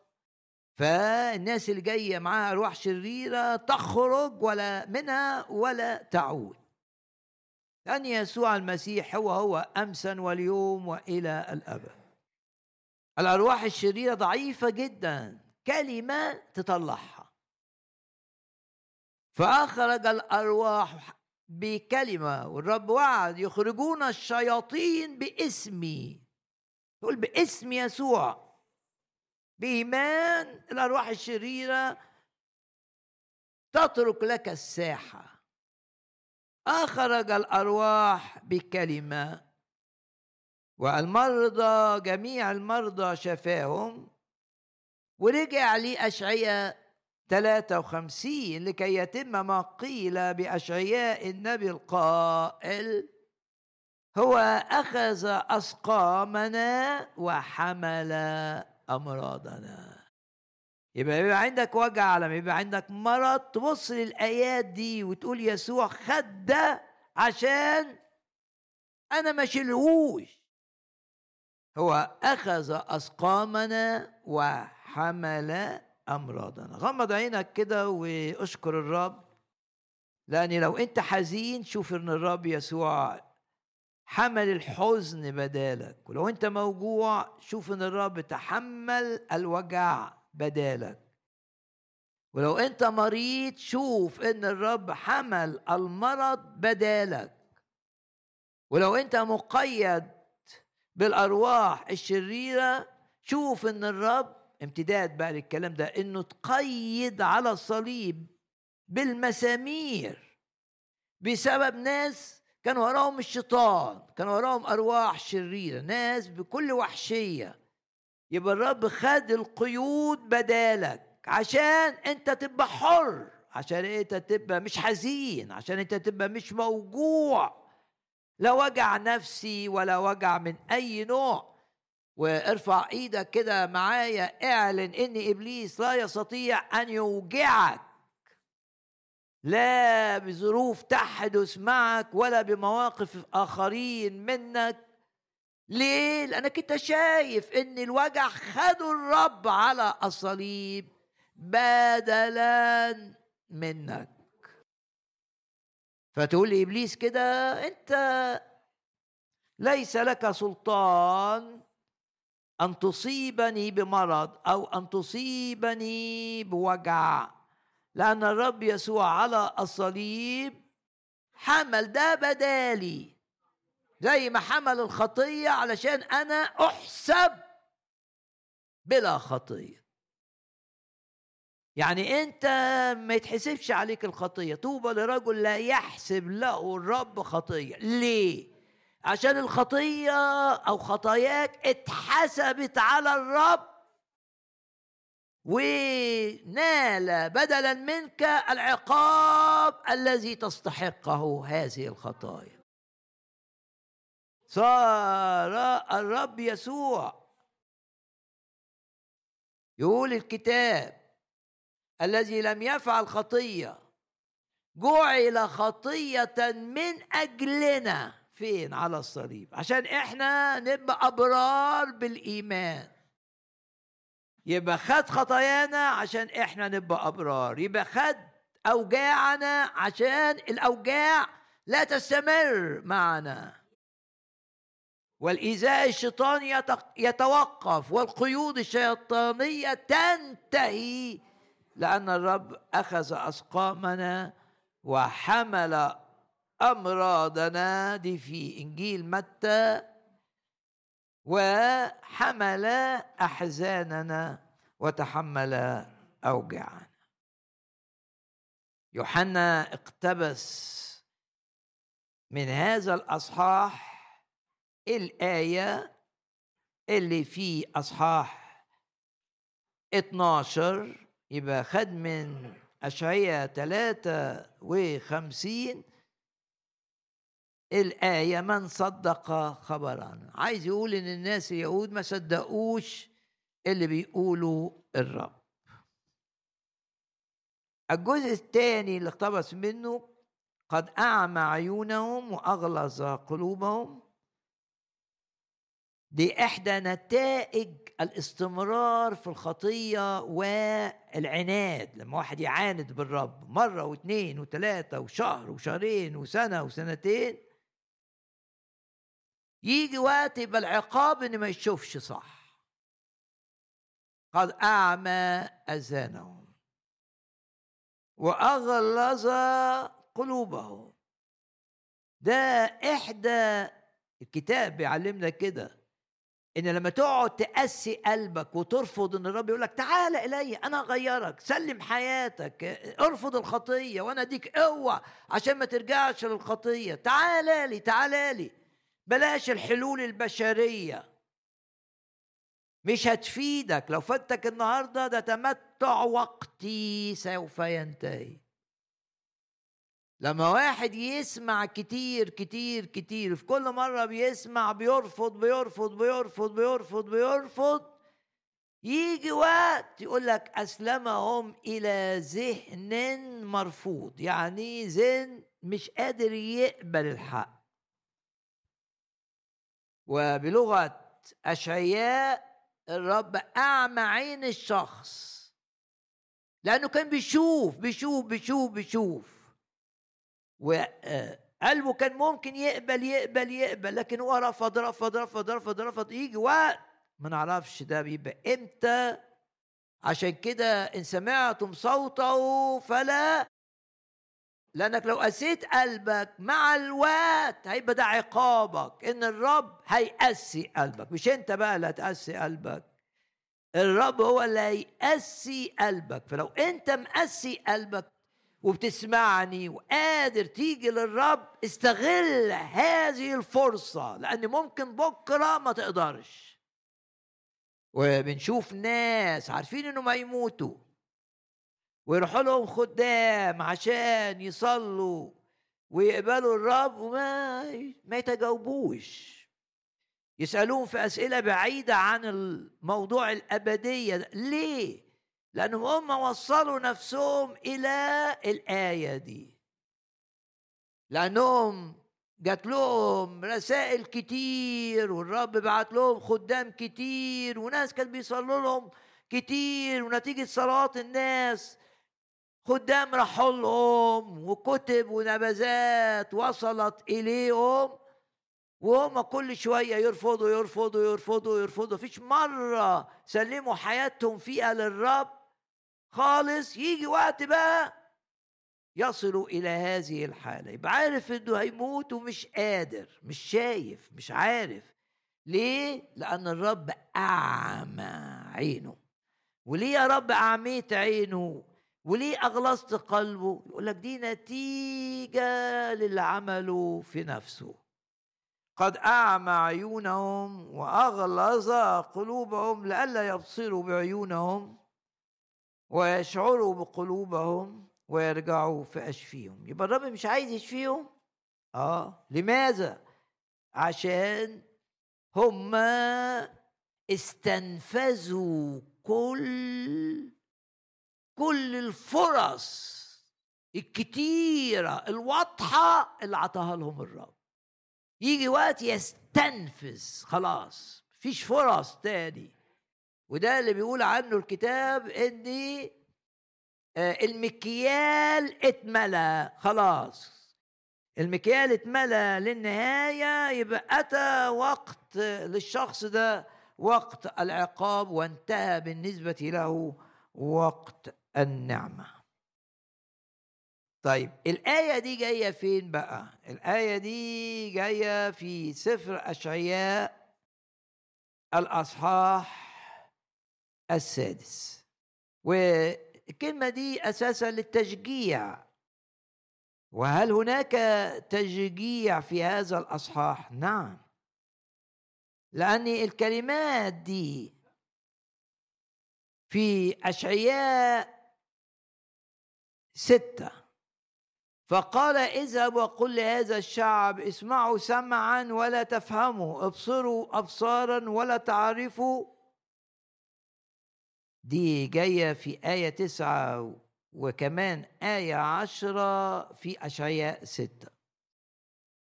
فالناس اللي جاية معاها أرواح شريرة تخرج ولا منها ولا تعود. لأن يسوع المسيح هو هو أمسا واليوم وإلى الأبد. الأرواح الشريرة ضعيفة جدا كلمة تطلعها. فأخرج الأرواح بكلمة والرب وعد يخرجون الشياطين باسمي. يقول باسم يسوع. بإيمان الأرواح الشريرة تترك لك الساحة. أخرج الأرواح بكلمة والمرضى جميع المرضى شفاهم ورجع لأشعياء 53 لكي يتم ما قيل بأشعياء النبي القائل هو أخذ أسقامنا وحمل أمراضنا يبقى يبقى عندك وجع لما يبقى عندك مرض تبص للآيات دي وتقول يسوع خد ده عشان أنا ما شلهوش هو أخذ أسقامنا وحمل أمراضنا. غمض عينك كده وأشكر الرب لأن لو أنت حزين شوف إن الرب يسوع حمل الحزن بدالك. ولو انت موجوع شوف ان الرب تحمل الوجع بدالك. ولو انت مريض شوف ان الرب حمل المرض بدالك. ولو انت مقيد بالأرواح الشريرة شوف ان الرب امتداد بقى للكلام ده انه تقيد على الصليب بالمسامير بسبب ناس كان وراهم الشيطان كان وراهم أرواح شريرة ناس بكل وحشية. يبقى الرب خد القيود بدالك عشان أنت تبقى حر عشان أنت تبقى مش حزين عشان أنت تبقى مش موجوع. لا وجع نفسي ولا وجع من أي نوع. وارفع إيدك كده معايا اعلن إن إبليس لا يستطيع أن يوجعك. لا بظروف تحدث معك ولا بمواقف آخرين منك. ليه؟ لأنك أنت شايف إن الوجع خده الرب على الصليب بدلا منك. فتقول لإبليس كده أنت ليس لك سلطان أن تصيبني بمرض أو أن تصيبني بوجع. لأن الرب يسوع على الصليب حمل ده بدالي زي ما حمل الخطية علشان أنا أحسب بلا خطية. يعني أنت ما يتحسبش عليك الخطية طوبى لرجل لا يحسب له الرب خطية. ليه؟ عشان الخطية أو خطاياك اتحسبت على الرب ونال بدلا منك العقاب الذي تستحقه هذه الخطايا. صار الرب يسوع يقول الكتاب الذي لم يفعل خطية جعل خطية من أجلنا فين؟ على الصليب. عشان إحنا نبقى أبرار بالإيمان. يبقى خد خطايانا عشان إحنا نبقى أبرار. يبقى خد أوجاعنا عشان الأوجاع لا تستمر معنا. والإيذاء الشيطاني يتوقف والقيود الشيطانية تنتهي لأن الرب أخذ أسقامنا وحمل أمراضنا. دي في إنجيل متى وحمل أحزاننا وتحمل أوجاعنا. يوحنا اقتبس من هذا الأصحاح الآية اللي في أصحاح 12 يبقى خد من اشعياء 53 الآية من صدق خبرنا عايز يقول إن الناس اليهود ما صدقوش اللي بيقولوا الرب. الجزء الثاني اللي اقتبس منه قد أعمى عيونهم وأغلظ قلوبهم. دي إحدى نتائج الاستمرار في الخطية والعناد لما واحد يعاند بالرب مرة واثنين وثلاثة وشهر وشهرين وسنة وسنتين. يجي وقت يبقى العقاب ان ما يشوفش صح. قد أعمى اذانهم وأغلظ قلوبهم. ده إحدى الكتاب بيعلمنا كده إن لما تقعد تقسي قلبك وترفض إن الرب يقول لك تعال إلي أنا أغيرك سلم حياتك ارفض الخطية وأنا أديك قوة عشان ما ترجعش للخطية تعال لي تعال لي. بلاش الحلول البشرية. مش هتفيدك. لو فاتك النهارده ده تمتع وقتي سوف ينتهي. لما واحد يسمع كتير كتير كتير في كل مرة بيسمع بيرفض بيرفض بيرفض بيرفض بيرفض يجي وقت يقول لك أسلمهم إلى ذهن مرفوض. يعني ذهن مش قادر يقبل الحق. وبلغة أشعياء الرب أعمى عين الشخص. لأنه كان بيشوف بيشوف بيشوف بيشوف. وقلبه كان ممكن يقبل يقبل يقبل لكن هو رفض رفض رفض رفض رفض. يجي وقت ما نعرفش ده بيبقى إمتى. عشان كده إن سمعتم صوته فلا لأنك لو قسيت قلبك مع الوقت هيبقى ده عقابك. إن الرب هيقسي قلبك. مش أنت بقى اللي هتقسي قلبك. الرب هو اللي هيقسي قلبك. فلو أنت مقسي قلبك وبتسمعني وقادر تيجي للرب استغل هذه الفرصة لأن ممكن بكرة ما تقدرش. وبنشوف ناس عارفين إنهم هيموتوا. ويروحوا لهم خدام عشان يصلوا ويقبلوا الرب وما ما يتجاوبوش. يسألوهم في أسئلة بعيدة عن الموضوع الأبدية. ليه؟ لأنهم هم وصلوا نفسهم إلى الآية دي. لأنهم جات لهم رسائل كتير والرب بعت لهم خدام كتير وناس كانت بيصلوا لهم كتير ونتيجة صلاة الناس خدام راحوا لهم وكتب ونبذات وصلت إليهم وهم كل شوية يرفضوا يرفضوا يرفضوا يرفضوا. فيش مرة سلموا حياتهم فيها للرب خالص. يجي وقت بقى يصلوا إلى هذه الحالة. يبقى عارف إنه هيموت ومش قادر مش شايف مش عارف. ليه؟ لأن الرب أعمى عينه. وليه يا رب أعميت عينه؟ وليه أغلظت قلبه؟ يقول لك دي نتيجة للي عمله في نفسه. قد أعمى عيونهم وأغلظ قلوبهم لئلا يبصروا بعيونهم ويشعروا بقلوبهم ويرجعوا في اشفيهم يبقى الرب مش عايز يشفيهم آه. لماذا؟ عشان هم استنفذوا كل كل الفرص الكتيرة الواضحة اللي عطاها لهم الرب. يجي وقت يستنفذ خلاص مفيش فرص تاني. وده اللي بيقول عنه الكتاب إن آه، المكيال اتملى خلاص. المكيال اتملى للنهاية يبقى أتى وقت للشخص ده وقت العقاب وانتهى بالنسبة له وقت النعمة طيب الآية دي جاية فين بقى؟ الآية دي جاية في سفر أشعياء الأصحاح السادس والكلمة دي أساسا للتشجيع وهل هناك تشجيع في هذا الأصحاح؟ نعم لأن الكلمات دي في أشعياء ستة. فقال اذهب وقل لهذا الشعب اسمعوا سمعا ولا تفهموا ابصروا ابصارا ولا تعرفوا. دي جاية في آية تسعة وكمان آية عشرة في أشعياء ستة.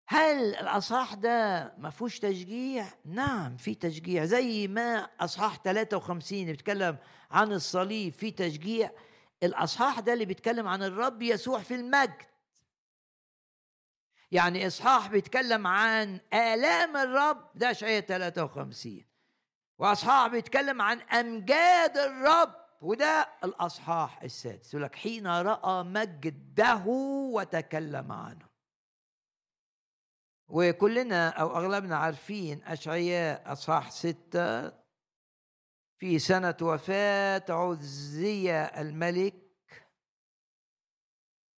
هل الأصحاح ده ما فيهوش تشجيع؟ نعم في تشجيع زي ما أصحاح 53 بيتكلم عن الصليب في تشجيع. الأصحاح ده اللي بيتكلم عن الرب يسوع في المجد. يعني إصحاح بيتكلم عن آلام الرب ده اشعياء 53 وإصحاح بيتكلم عن أمجاد الرب وده الأصحاح السادس. يقول لك حين رأى مجده وتكلم عنه. وكلنا أو أغلبنا عارفين أشعياء إصحاح ستة في سنة وفاة عزية الملك.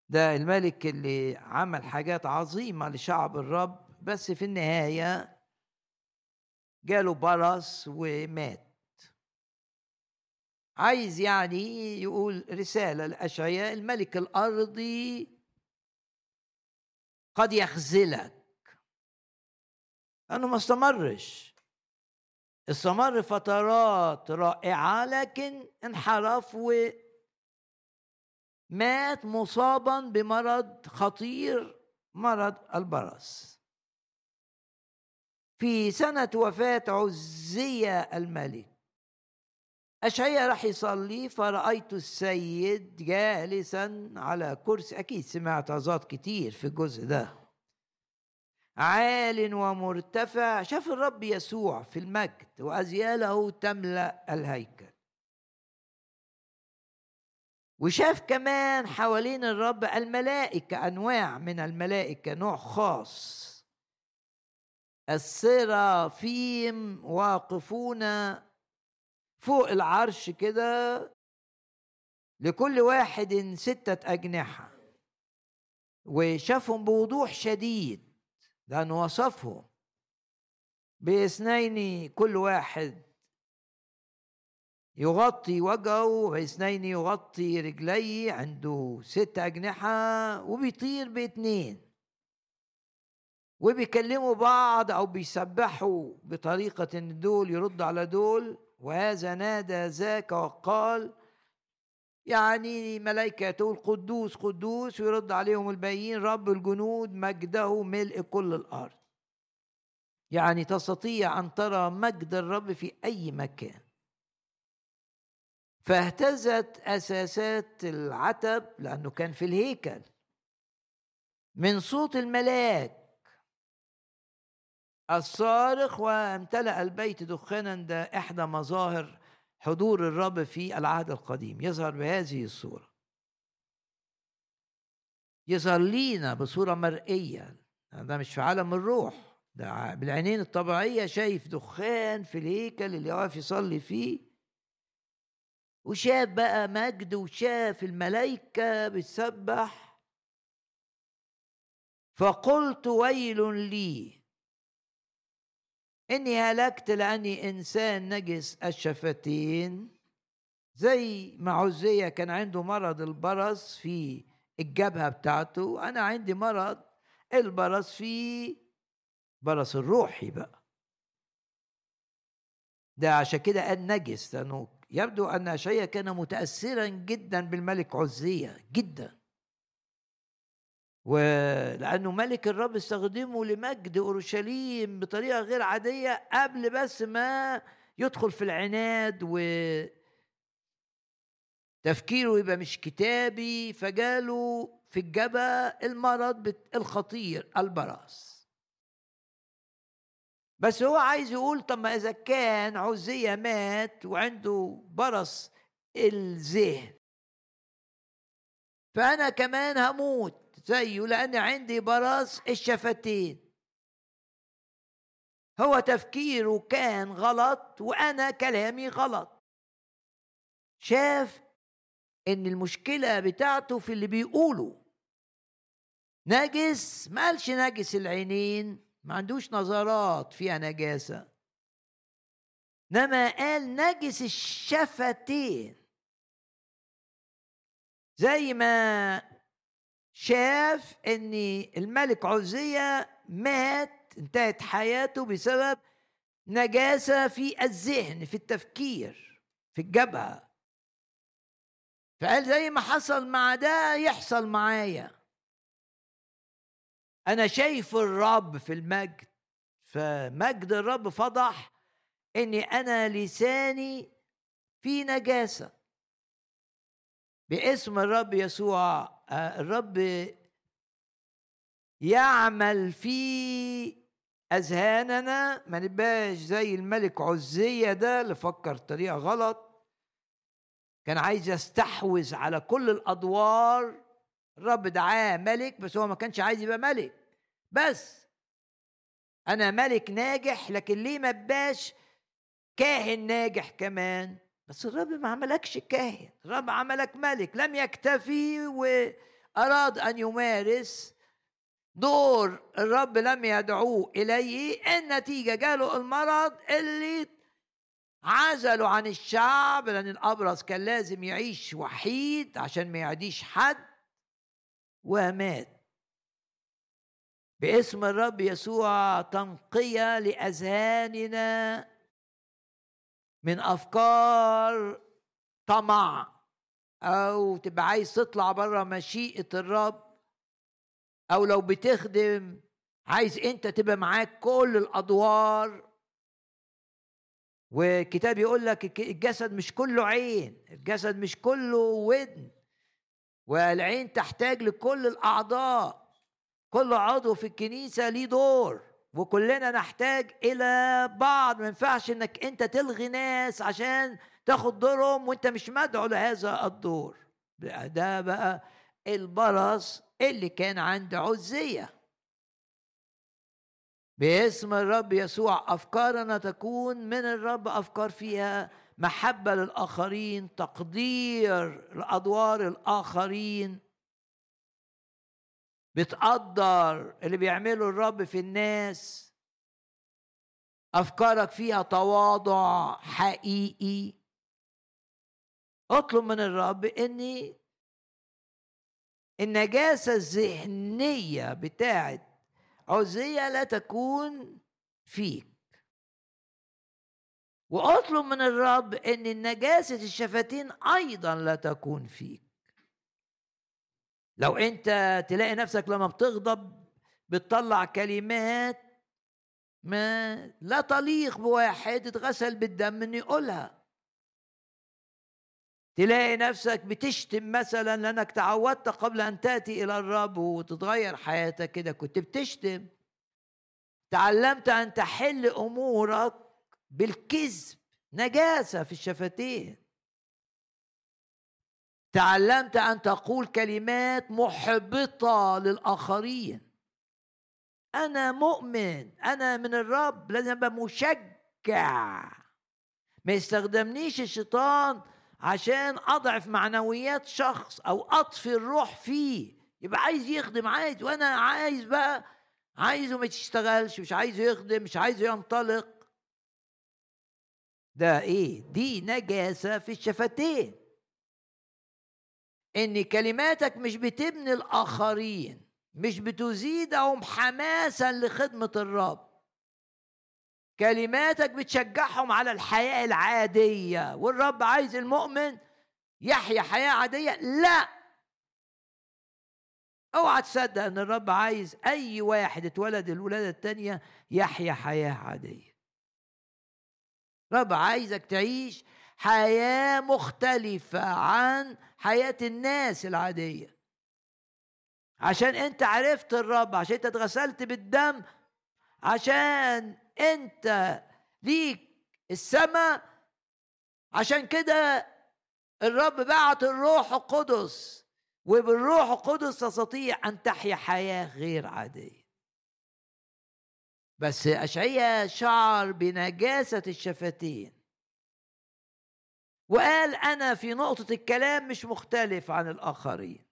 ده الملك اللي عمل حاجات عظيمة لشعب الرب بس في النهاية جاله برص ومات. عايز يعني يقول رسالة لأشعياء الملك الأرضي قد يخذلك. أنه ما استمرش. استمر فترات رائعة لكن انحرف مات مصابا بمرض خطير مرض البرص. في سنة وفاة عزية الملك. أشعية راح يصلي فرأيت السيد جالسا على كرسي. أكيد سمعت عظات كتير في الجزء ده. عال ومرتفع. شاف الرب يسوع في المجد وأزياله تملأ الهيكل. وشاف كمان حوالين الرب الملائكة أنواع من الملائكة نوع خاص. السرافيم واقفون فوق العرش كده لكل واحد ستة أجنحة. وشافهم بوضوح شديد. لأنه وصفهم باثنين كل واحد يغطي وجهه واثنين يغطي رجليه عنده ست أجنحة وبيطير باتنين وبيكلموا بعض أو بيسبحوا بطريقة إن دول يرد على دول. وهذا نادى ذاك وقال يعني ملائكة تقول قدوس قدوس ويرد عليهم الباقيين رب الجنود مجده ملء كل الأرض. يعني تستطيع أن ترى مجد الرب في أي مكان. فاهتزت أساسات العتب لأنه كان في الهيكل. من صوت الملاك الصارخ وامتلأ البيت دخانا ده إحدى مظاهر حضور الرب في العهد القديم. يظهر بهذه الصورة. يظهر لينا بصورة مرئية. ده مش في عالم الروح. ده بالعينين الطبيعية شايف دخان في الهيكل اللي واقف يصلي فيه. وشاف بقى مجد وشاف الملائكة بتسبح. فقلت ويل لي إني هلكت لأني إنسان نجس الشفتين. زي ما عزية كان عنده مرض البرص في الجبهة بتاعته أنا عندي مرض البرص في برص الروحي بقى. ده عشان كده قال نجس لأنه يبدو أن أشعيا كان متأثرا جدا بالملك عزية جدا. ولأنه ملك الرب استخدمه لمجد أورشليم بطريقة غير عادية قبل بس ما يدخل في العناد و تفكيره يبقى مش كتابي فجاله في الجبهة المرض الخطير البراس. بس هو عايز يقول طب ما إذا كان عزية مات وعنده برص الذهن فأنا كمان هموت. زيه لأن عندي براس الشفتين. هو تفكيره كان غلط وأنا كلامي غلط. شاف إن المشكلة بتاعته في اللي بيقوله. نجس ما قالش نجس العينين ما عندوش نظرات فيها نجاسة إنما قال نجس الشفتين. زي ما شاف إن الملك عزية مات انتهت حياته بسبب نجاسة في الذهن في التفكير في الجبهة. فقال زي ما حصل مع ده يحصل معايا. أنا شايف الرب في المجد. فمجد الرب فضح إني أنا لساني في نجاسة. باسم الرب يسوع. الرب يعمل في أذهاننا ما نبقاش زي الملك عزية ده اللي فكر طريقة غلط. كان عايز يستحوذ على كل الأدوار. الرب دعاه ملك بس هو ما كانش عايز يبقى ملك. بس أنا ملك ناجح لكن ليه ما بقاش كاهن ناجح كمان؟ بس الرب ما عملكش كاهن الرب عملك ملك لم يكتفي وأراد أن يمارس دور الرب لم يدعوه إليه النتيجة جاله المرض اللي عزلوا عن الشعب لأن الأبرص كان لازم يعيش وحيد عشان ما يعديش حد ومات. باسم الرب يسوع تنقية لأذهاننا من أفكار طمع أو تبقى عايز تطلع بره مشيئة الرب أو لو بتخدم عايز أنت تبقى معاك كل الأدوار. وكتاب يقول لك الجسد مش كله عين الجسد مش كله ودن والعين تحتاج لكل الأعضاء. كل عضو في الكنيسة ليه دور. وكلنا نحتاج إلى بعض. ما ينفعش إنك أنت تلغي ناس عشان تاخد دورهم وأنت مش مدعو لهذا الدور. ده بقى البرص اللي كان عند عزية. باسم الرب يسوع أفكارنا تكون من الرب أفكار فيها محبة للآخرين تقدير لأدوار الآخرين. بتقدر اللي بيعمله الرب في الناس. أفكارك فيها تواضع حقيقي. أطلب من الرب إني النجاسة الذهنية بتاعت عزية لا تكون فيك. وأطلب من الرب إن النجاسة الشفتين أيضا لا تكون فيك. لو انت تلاقي نفسك لما بتغضب بتطلع كلمات ما لا تليق بواحد اتغسل بالدم إنه يقولها. تلاقي نفسك بتشتم مثلا لأنك تعودت قبل أن تأتي إلى الرب وتتغير حياتك كده كنت بتشتم. تعلمت أن تحل أمورك بالكذب نجاسة في الشفتين. تعلمت أن تقول كلمات محبطة للآخرين. أنا مؤمن أنا من الرب لازم أبقى مشجع. ما يستخدمنيش الشيطان عشان أضعف معنويات شخص أو أطفي الروح فيه. يبقى عايز يخدم عايز وأنا عايز بقى عايزه ما تشتغلش مش عايزه يخدم مش عايزه ينطلق. ده إيه؟ دي نجاسة في الشفتين. إن كلماتك مش بتبني الآخرين مش بتزيدهم حماسا لخدمة الرب. كلماتك بتشجعهم على الحياة العادية والرب عايز المؤمن يحيا حياة عادية. لا! أوعى تصدق إن الرب عايز أي واحد اتولد الولادة الثانية يحيا حياة عادية. الرب عايزك تعيش حياة مختلفة عن حياة الناس العادية. عشان انت عرفت الرب عشان انت اتغسلت بالدم عشان انت ليك السماء عشان كده الرب بعت الروح القدس وبالروح القدس تستطيع أن تحيا حياة غير عادية. بس اشعيا شعر بنجاسة الشفتين. وقال أنا في نقطة الكلام مش مختلف عن الآخرين.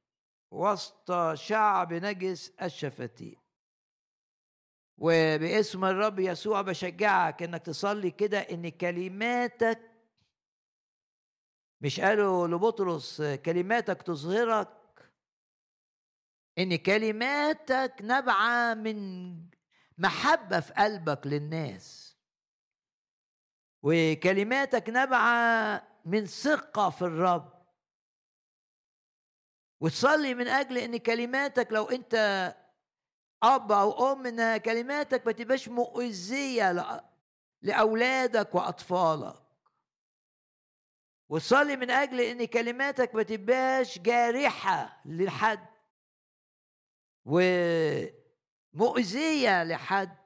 وسط شعب نجس الشفتين. وباسم الرب يسوع بشجعك إنك تصلي كده إن كلماتك مش قالوا لبطرس كلماتك تظهرك. إن كلماتك نبعه من محبة في قلبك للناس. وكلماتك نبعه من ثقة في الرب. وتصلي من أجل إن كلماتك لو أنت أب أو أم إن كلماتك ما تبقاش مؤذية لأولادك وأطفالك. وتصلي من أجل إن كلماتك ما تبقاش جارحة لحد ومؤذية لحد.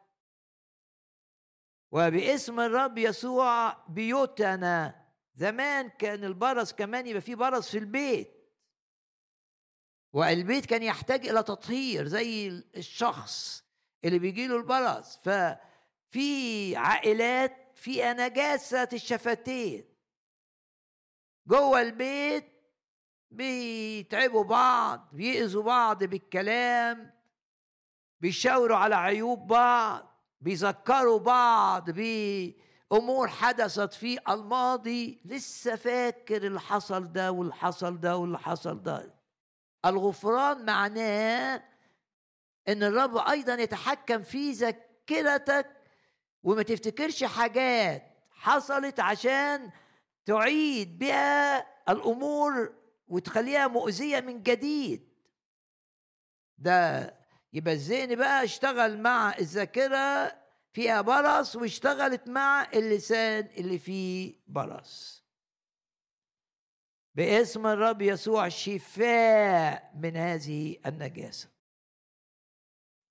وباسم الرب يسوع بيوتنا. زمان كان البرص كمان يبقى فيه برص في البيت. والبيت كان يحتاج إلى تطهير زي الشخص اللي بيجي له البرص. ففي عائلات فيها نجاسه الشفتين. جوه البيت بيتعبوا بعض بيأذوا بعض بالكلام بيشاوروا على عيوب بعض. بيذكروا بعض بأمور حدثت في الماضي لسه فاكر اللي حصل ده واللي حصل ده واللي حصل ده. الغفران معناه إن الرب أيضا يتحكم في ذاكرتك وما تفتكرش حاجات حصلت عشان تعيد بها الأمور وتخليها مؤذية من جديد. ده يبقى الذهن بقى اشتغل مع الذاكرة فيها برص واشتغلت مع اللسان اللي فيه برص. باسم الرب يسوع شفاء من هذه النجاسة.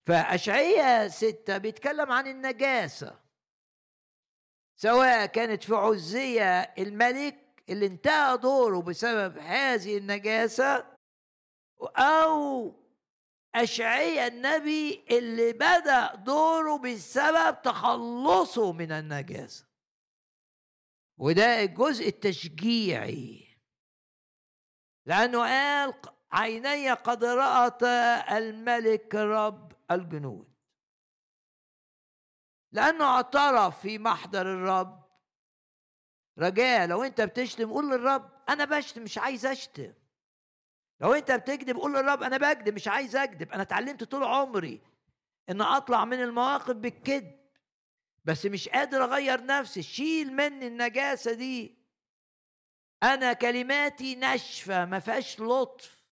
فأشعية ستة بيتكلم عن النجاسة. سواء كانت في عزية الملك اللي انتهى دوره بسبب هذه النجاسة أو أشعية النبي اللي بدأ دوره بسبب تخلصه من النجاسة. وده الجزء التشجيعي. لأنه قال عيني قد رأت الملك رب الجنود لأنه اعترف في محضر الرب. رجاء لو أنت بتشتم قول للرب أنا بشتم مش عايز أشتم. لو أنت بتكذب قول للرب أنا بكذب مش عايز أكذب. أنا اتعلمت طول عمري إن أطلع من المواقف بالكذب. بس مش قادر أغير نفسي. شيل مني النجاسة دي. أنا كلماتي ناشفة ما فيهاش لطف.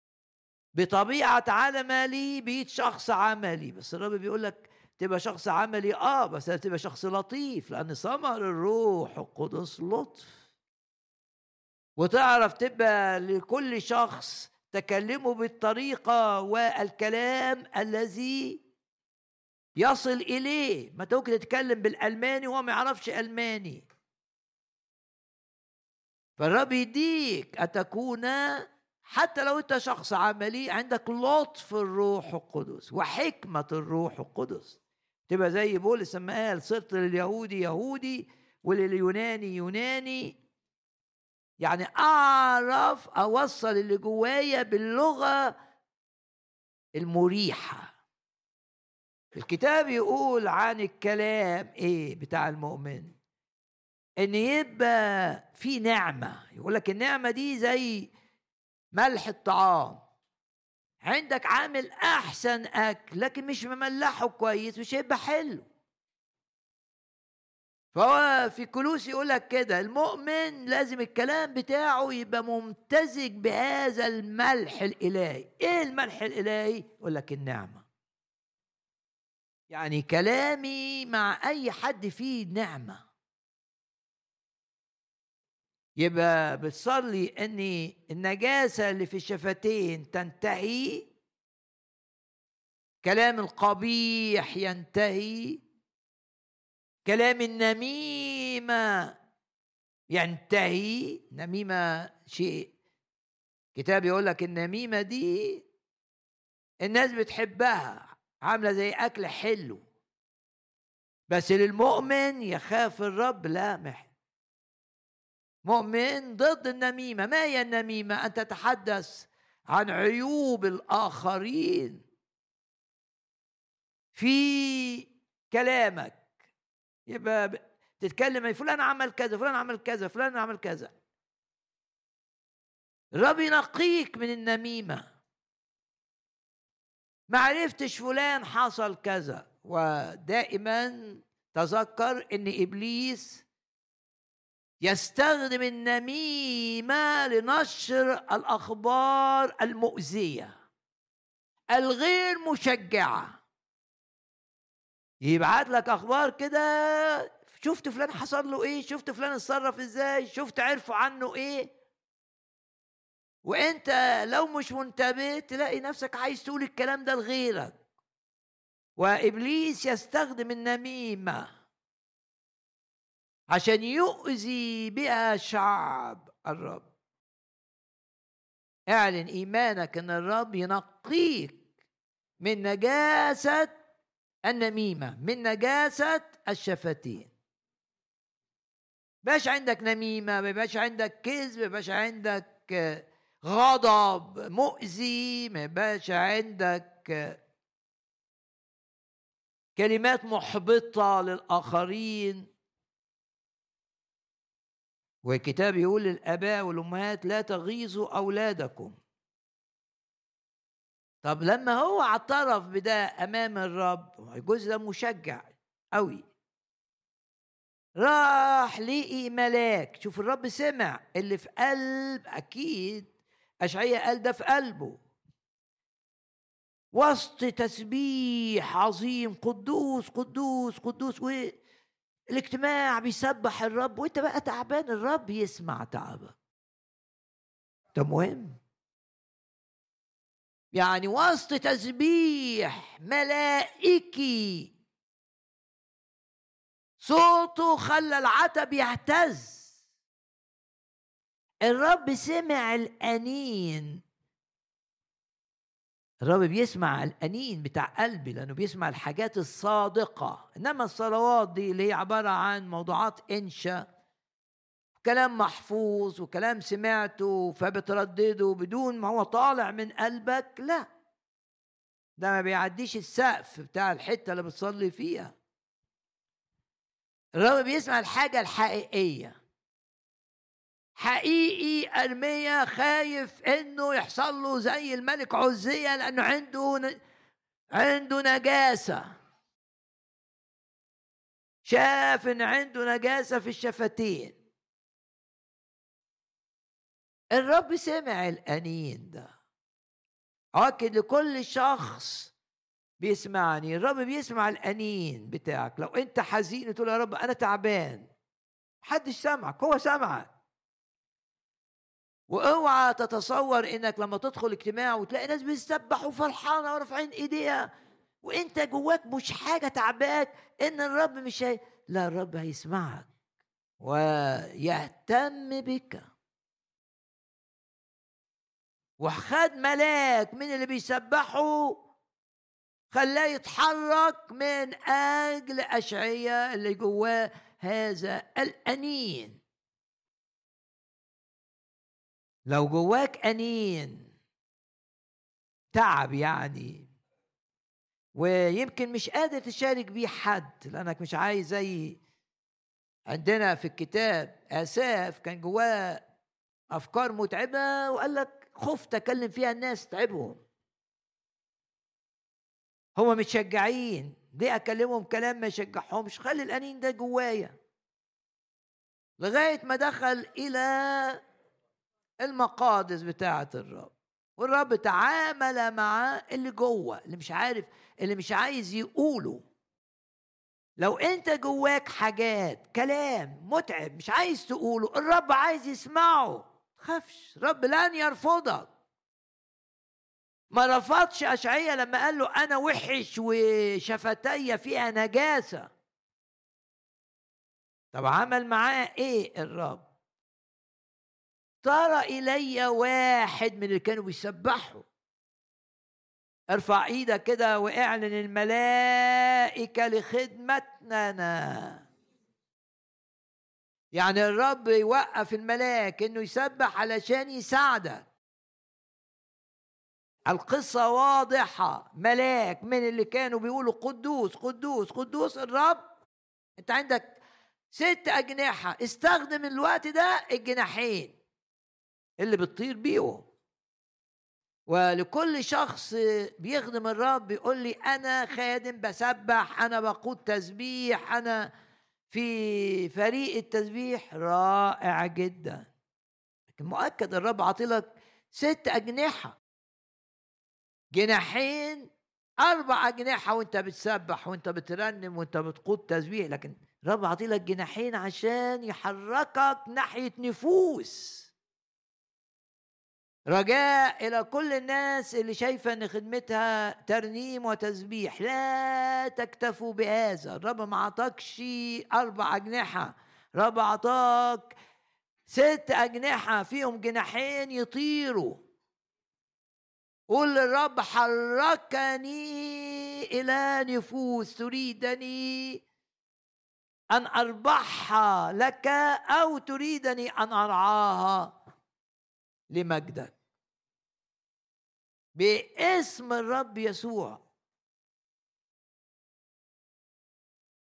بطبيعة عملي بيت شخص عملي. بس الرب بيقول لك تبقى شخص عملي. آه بس تبقى شخص لطيف لأن ثمر الروح القدس لطف. وتعرف تبقى لكل شخص تكلمه بالطريقة والكلام الذي يصل إليه. ما ممكن تتكلم بالألماني وهو ما يعرفش ألماني. فالرب يديك أن تكون حتى لو أنت شخص عملي عندك لطف الروح القدس وحكمة الروح القدس. تبقى زي بولس لما قال صرت لليهودي يهودي ولليوناني يوناني. يعني أعرف أوصل اللي جوايا باللغة المريحة. الكتاب يقول عن الكلام إيه بتاع المؤمن؟ إن يبقى في نعمة. يقول لك النعمة دي زي ملح الطعام. عندك عامل أحسن أكل لكن مش مملحه كويس مش هيبقى حلو. فهو في كلوس يقول لك كده المؤمن لازم الكلام بتاعه يبقى ممتزج بهذا الملح الإلهي. إيه الملح الإلهي؟ يقول لك النعمة. يعني كلامي مع أي حد فيه نعمة. يبقى بتصلي إن النجاسة اللي في الشفتين تنتهي كلام القبيح ينتهي كلام النميمة. ينتهي. نميمة شيء. كتاب يقول لك النميمة دي الناس بتحبها. عاملة زي أكل حلو. بس للمؤمن يخاف الرب. لا محي مؤمن ضد النميمة. ما هي النميمة؟ أن تتحدث عن عيوب الآخرين. في كلامك يبقى تتكلم فلان عمل كذا فلان عمل كذا فلان عمل كذا. الرب ينقيك من النميمة. ما عرفتش فلان حصل كذا. ودائما تذكر إن إبليس يستخدم النميمة لنشر الأخبار المؤذية الغير مشجعة. يبعت لك أخبار كده شفت فلان حصل له إيه شفت فلان اتصرف إزاي شفت عرفوا عنه إيه. وأنت لو مش منتبه تلاقي نفسك عايز تقول الكلام ده لغيرك. وإبليس يستخدم النميمة عشان يؤذي بها شعب الرب. اعلن إيمانك إن الرب ينقيك من نجاسة النميمة من نجاسة الشفتين. باش عندك نميمة ما يبقاش عندك كذب ما عندك غضب مؤذي ما يبقاش عندك كلمات محبطة للآخرين. والكتاب يقول للآباء والأمهات لا تغيظوا أولادكم. طب لما هو اعترف بده أمام الرب الجزء ده مشجع قوي. راح لقي ملاك. شوف الرب سمع اللي في قلب أكيد اشعياء قال ده في قلبه. وسط تسبيح عظيم قدوس قدوس قدوس الاجتماع بيسبح الرب وانت بقى تعبان الرب يسمع تعبك. ده مهم. يعني وسط تسبيح ملائكي. صوته خلى العتب يهتز. الرب سمع الأنين. الرب بيسمع الأنين بتاع قلبي لأنه بيسمع الحاجات الصادقة. إنما الصلوات دي اللي هي عبارة عن موضوعات إنشاء. كلام محفوظ وكلام سمعته فبتردده بدون ما هو طالع من قلبك لا. ده ما بيعديش السقف بتاع الحتة اللي بتصلي فيها. الرب بيسمع الحاجة الحقيقية. حقيقي ارميا خايف إنه يحصل له زي الملك عزية لأنه عنده عنده نجاسة. شاف إن عنده نجاسة في الشفتين. الرب سمع الأنين ده. أؤكد لكل شخص بيسمعني. الرب بيسمع الأنين بتاعك. لو أنت حزين تقول يا رب أنا تعبان. محدش سمعك هو سمعك وأوعى تتصور إنك لما تدخل اجتماع وتلاقي ناس بتسبح وفرحانه ورافعين إيديها وأنت جواك مش حاجة تعباك إن الرب مش هي... لا الرب هيسمعك ويهتم بك. وخد ملاك من اللي بيسبحوا خلاه يتحرك من أجل اشعياء اللي جواه هذا الأنين. لو جواك أنين تعب يعني ويمكن مش قادر تشارك بيه حد لأنك مش عايز زي عندنا في الكتاب آساف كان جواه أفكار متعبة وقال لك خفت أكلم فيها الناس تعبهم. هو متشجعين. ليه أكلمهم كلام ما يشجعهمش؟ خلي الانين ده جوايا. لغاية ما دخل إلى المقادس بتاعة الرب. والرب تعامل مع اللي جوه اللي مش عارف اللي مش عايز يقوله. لو أنت جواك حاجات كلام متعب مش عايز تقوله الرب عايز يسمعه. تخافش الرب لن يرفضك. ما رفضش أشعية لما قال له أنا وحش وشفتي فيها نجاسة. طب عمل معاه إيه الرب؟ ترى إلي واحد من اللي كانوا بيسبحوا. ارفع إيدك كده واعلن الملائكة لخدمتنا. يعني الرب يوقف الملاك إنه يسبح علشان يساعدك. القصة واضحة. ملاك من اللي كانوا بيقولوا قدوس قدوس قدوس الرب. أنت عندك ست أجنحة. استخدم الوقت ده الجناحين اللي بتطير بيهم. ولكل شخص بيخدم الرب بيقول لي أنا خادم بسبح أنا بقود تسبيح أنا في فريق التسبيح رائع جدا. لكن مؤكد الرب عاطلك ست أجنحة. جناحين أربع أجنحة وأنت بتسبح وأنت بترنم وأنت بتقود تسبيح. لكن الرب عاطلك جناحين عشان يحركك ناحية نفوس. رجاء إلى كل الناس اللي شايفة إن خدمتها ترنيم وتسبيح. لا تكتفوا بهذا. الرب ما عطاكش أربع أجنحة. الرب عطاك ست أجنحة. فيهم جناحين يطيروا. قول للرب حركني إلى نفوس. تريدني أن أربحها لك أو تريدني أن أرعاها لمجدك. باسم الرب يسوع.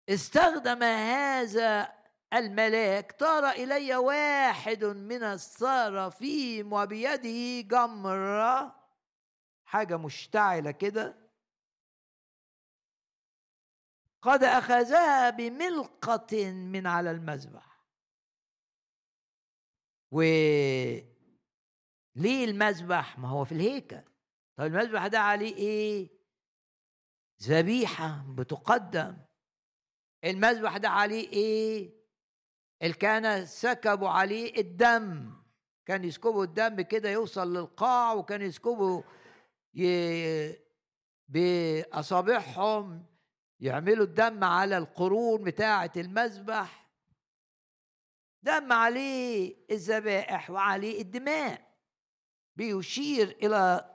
استخدم هذا الملاك طار إلي واحد من الصرافيم وبيده جمره حاجة مشتعلة كده. قد أخذها بملقة من على المذبح. و ليه المذبح؟ ما هو في الهيكل. طب المذبح ده عليه إيه؟ ذبيحة بتقدم. المذبح ده عليه إيه؟ الكهنه سكبوا عليه الدم. كان يسكبوا الدم كده يوصل للقاع وكان يسكبوا ي... بأصابعهم. يعملوا الدم على القرون بتاعة المذبح. دم عليه الذبائح وعليه الدماء. بيشير إلى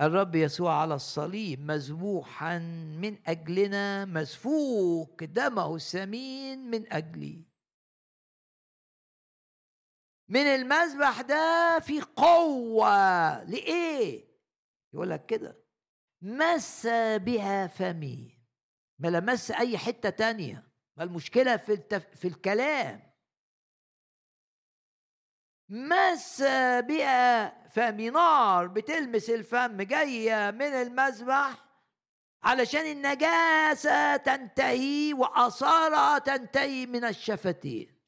الرب يسوع على الصليب مذبوحا من أجلنا مسفوك دمه الثمين من أجلي. من المذبح ده في قوة. لإيه؟ يقول لك كده. مس بها فمي. ما لمس أي حتة تانية. ما المشكلة في التف... في الكلام. مس بها فم نار بتلمس الفم جاية من المذبح علشان النجاسة تنتهي وآثارها تنتهي من الشفتين.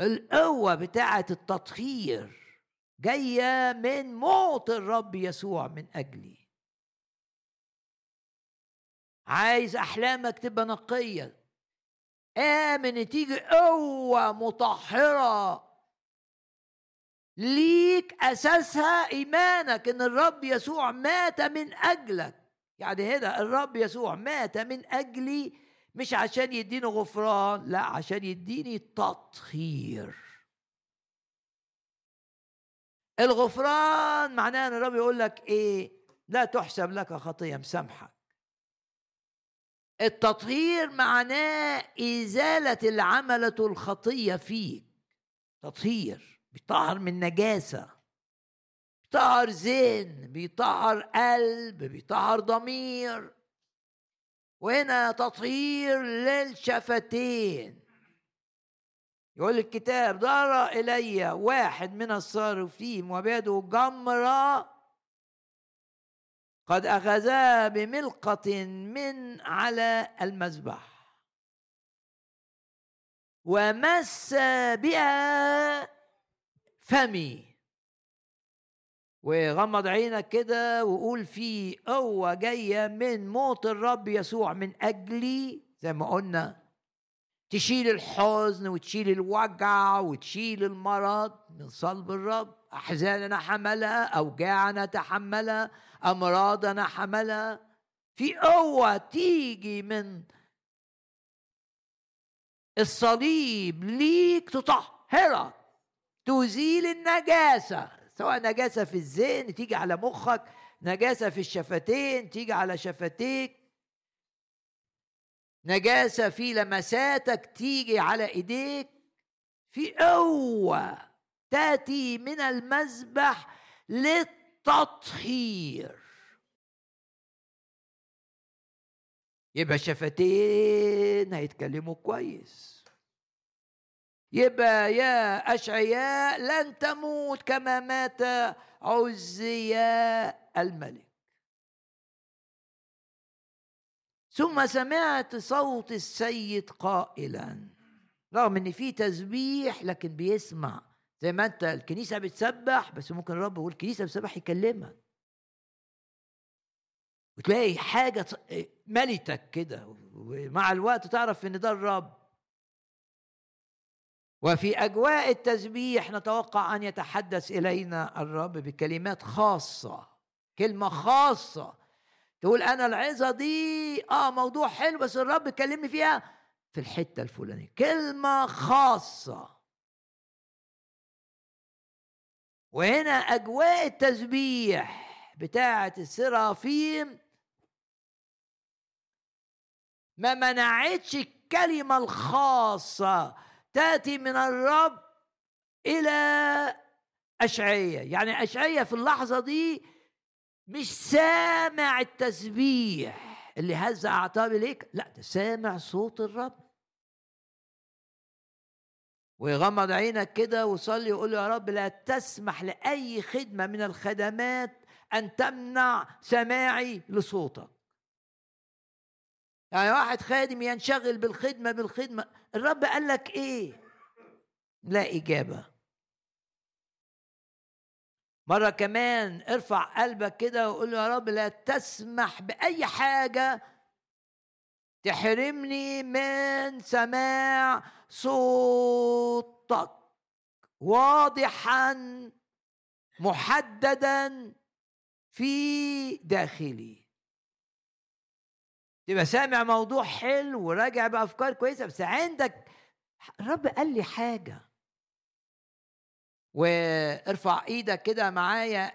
القوة بتاعة التطهير جاية من موت الرب يسوع من أجلي. عايز أحلامك تبقى نقية. آمن تيجي قوة مطهرة. ليك أساسها إيمانك إن الرب يسوع مات من أجلك. يعني هنا الرب يسوع مات من أجلي مش عشان يديني غفران لا عشان يديني تطهير. الغفران معناه إن الرب يقول لك إيه؟ لا تحسب لك خطية مسامحك التطهير معناه إزالة العملة الخطية فيك. تطهير بيطهر من نجاسة بيطهر ذهن بيطهر قلب بيطهر ضمير. وهنا تطهير للشفتين. يقول الكتاب ضر إلي واحد من الصارفين وبيده جمرة قد أخذها بملقة من على المذبح. ومس بها فمي. وغمض عينك كده وقول في قوة جاية من موت الرب يسوع من أجلي زي ما قلنا تشيل الحزن وتشيل الوجع وتشيل المرض من صلب الرب. أحزاننا حملها أوجاعنا تحملها. أمراضنا حملها. في قوة تيجي من الصليب ليك تطهرك تزيل النجاسة سواء نجاسة في الذهن تيجي على مخك نجاسة في الشفتين تيجي على شفتيك. نجاسة في لمساتك تيجي على إيديك. في قوة تأتي من المذبح للتطهير يبقى شفتين هيتكلموا كويس. يبقى يا أشعياء لن تموت كما مات عزياء الملك. ثم سمعت صوت السيد قائلا رغم إن في تسبيح لكن بيسمع. زي ما انت الكنيسة بتسبح بس ممكن الرب يقول الكنيسة بتسبح يكلمك. وتلاقي حاجة ملتك كده ومع الوقت تعرف إن ده الرب. وفي أجواء التسبيح نتوقع أن يتحدث إلينا الرب بكلمات خاصة كلمة خاصة. تقول أنا العظة دي آه موضوع حلو بس الرب كلمني فيها في الحتة الفلانية. كلمة خاصة. وهنا أجواء التسبيح بتاعة السرافيم ما منعتش الكلمة الخاصة تأتي من الرب إلى أشعية. يعني أشعية في اللحظة دي مش سامع التسبيح اللي هز اعتاب اليك لا ده سامع صوت الرب. ويغمض عينك كده وصلي ويقول يا رب لا تسمح لأي خدمة من الخدمات أن تمنع سماعي لصوتك. يعني واحد خادم ينشغل بالخدمة بالخدمة الرب قال لك إيه؟ لا إجابة. مرة كمان ارفع قلبك كده وقول يا رب لا تسمح بأي حاجة تحرمني من سماع صوتك واضحا محددا في داخلي. تبقى سامع موضوع حلو وراجع بافكار كويسة بس عندك الرب قال لي حاجة. وارفع إيدك كده معايا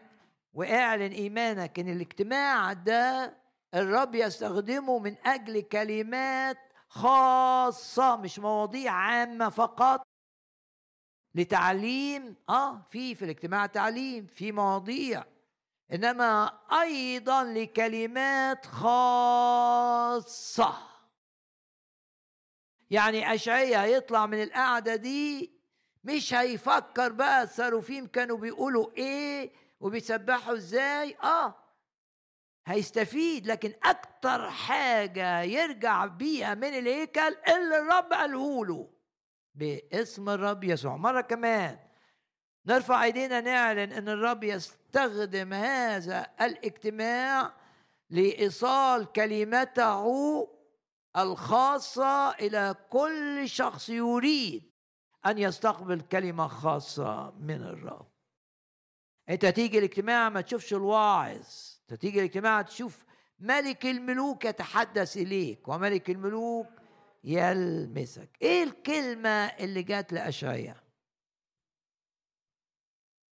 واعلن إيمانك إن الاجتماع ده الرب يستخدمه من أجل كلمات خاصة مش مواضيع عامة فقط. لتعليم آه في في الاجتماع تعليم في مواضيع. إنما أيضا لكلمات خاصة. يعني اشعيا هيطلع من القعدة دي مش هيفكر بقى الصاروفيم كانوا بيقولوا إيه وبيسبحوا إزاي آه. هيستفيد لكن أكتر حاجة يرجع بيها من الهيكل اللي الرب قاله له. باسم الرب يسوع. مرة كمان نرفع أيدينا نعلن إن الرب يستخدم هذا الاجتماع لإيصال كلمته الخاصة إلى كل شخص يريد أن يستقبل كلمة خاصة من الرب. أنت تيجي الاجتماع ما تشوفش الواعظ. تيجي الاجتماع تشوف ملك الملوك يتحدث إليك وملك الملوك يلمسك. إيه الكلمة اللي جات لاشعياء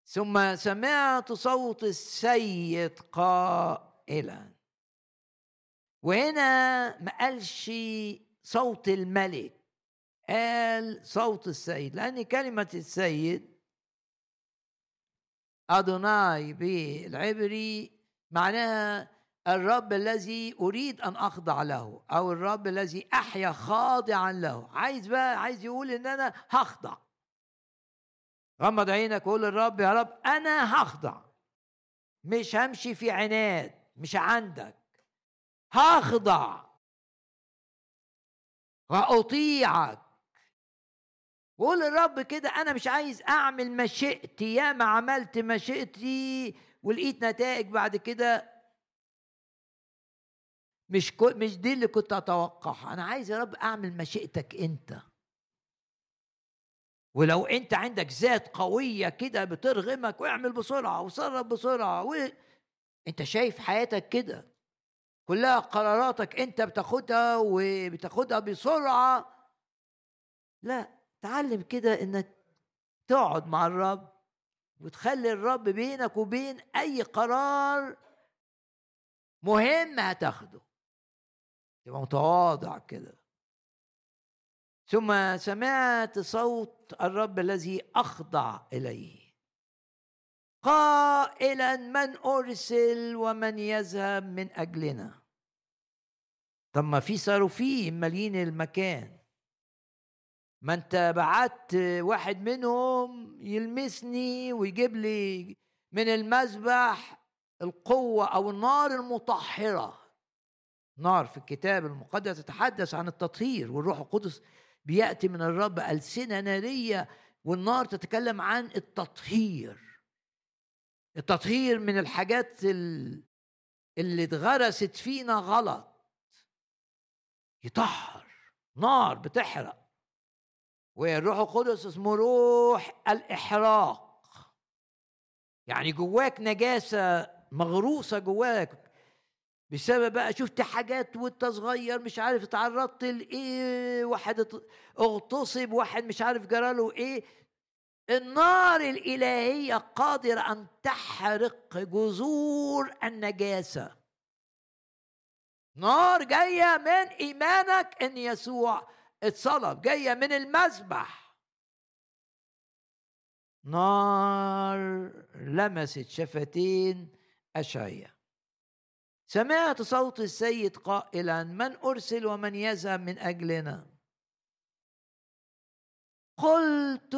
ثم سمعت صوت السيد قائلا. وهنا ما قالش صوت الملك قال صوت السيد لأن كلمة السيد أدوناي بالعبري معناها الرب الذي أريد أن أخضع له أو الرب الذي أحيا خاضعا له. عايز بقى عايز يقول إن أنا هخضع. غمض عينك وقول للرب يا رب أنا هخضع. مش همشي في عناد مش عندك. هخضع. وأطيعك. وقول للرب كده أنا مش عايز أعمل مشيئتي يا ما عملت مشيئتي ولقيت نتائج بعد كده مش مش دي اللي كنت أتوقعها. أنا عايز يا رب أعمل مشيئتك أنت. ولو أنت عندك ذات قوية كده بترغمك واعمل بسرعة وصرف بسرعة و... أنت شايف حياتك كده. كلها قراراتك أنت بتاخدها وبتاخدها بسرعة. لا تعلم كده إنك تقعد مع الرب. وتخلي الرب بينك وبين أي قرار مهم هتاخده. تبقى متواضع كده. ثم سمعت صوت الرب الذي أخضع إليه. قائلا من أرسل ومن يذهب من أجلنا. طب ما في صاروفين مالين المكان. ما انت بعت واحد منهم يلمسني ويجيب لي من المذبح القوة أو النار المطهرة. نار في الكتاب المقدس تتحدث عن التطهير والروح القدس بيأتي من الرب ألسنة نارية والنار تتكلم عن التطهير. التطهير من الحاجات اللي اتغرست فينا غلط. يطهر. نار بتحرق. والروح القدس اسمه روح الإحراق. يعني جواك نجاسة مغروسة جواك بسبب بقى شفت حاجات وانت صغير مش عارف اتعرضت لإيه واحد اغتصب واحد مش عارف جراله إيه. النار الإلهية قادرة أن تحرق جذور النجاسة. نار جاية من إيمانك إن يسوع اتصلب جاية من المذبح نار لمست شفتين اشعيا سمعت صوت السيد قائلا من أرسل ومن يذهب من أجلنا؟ قلت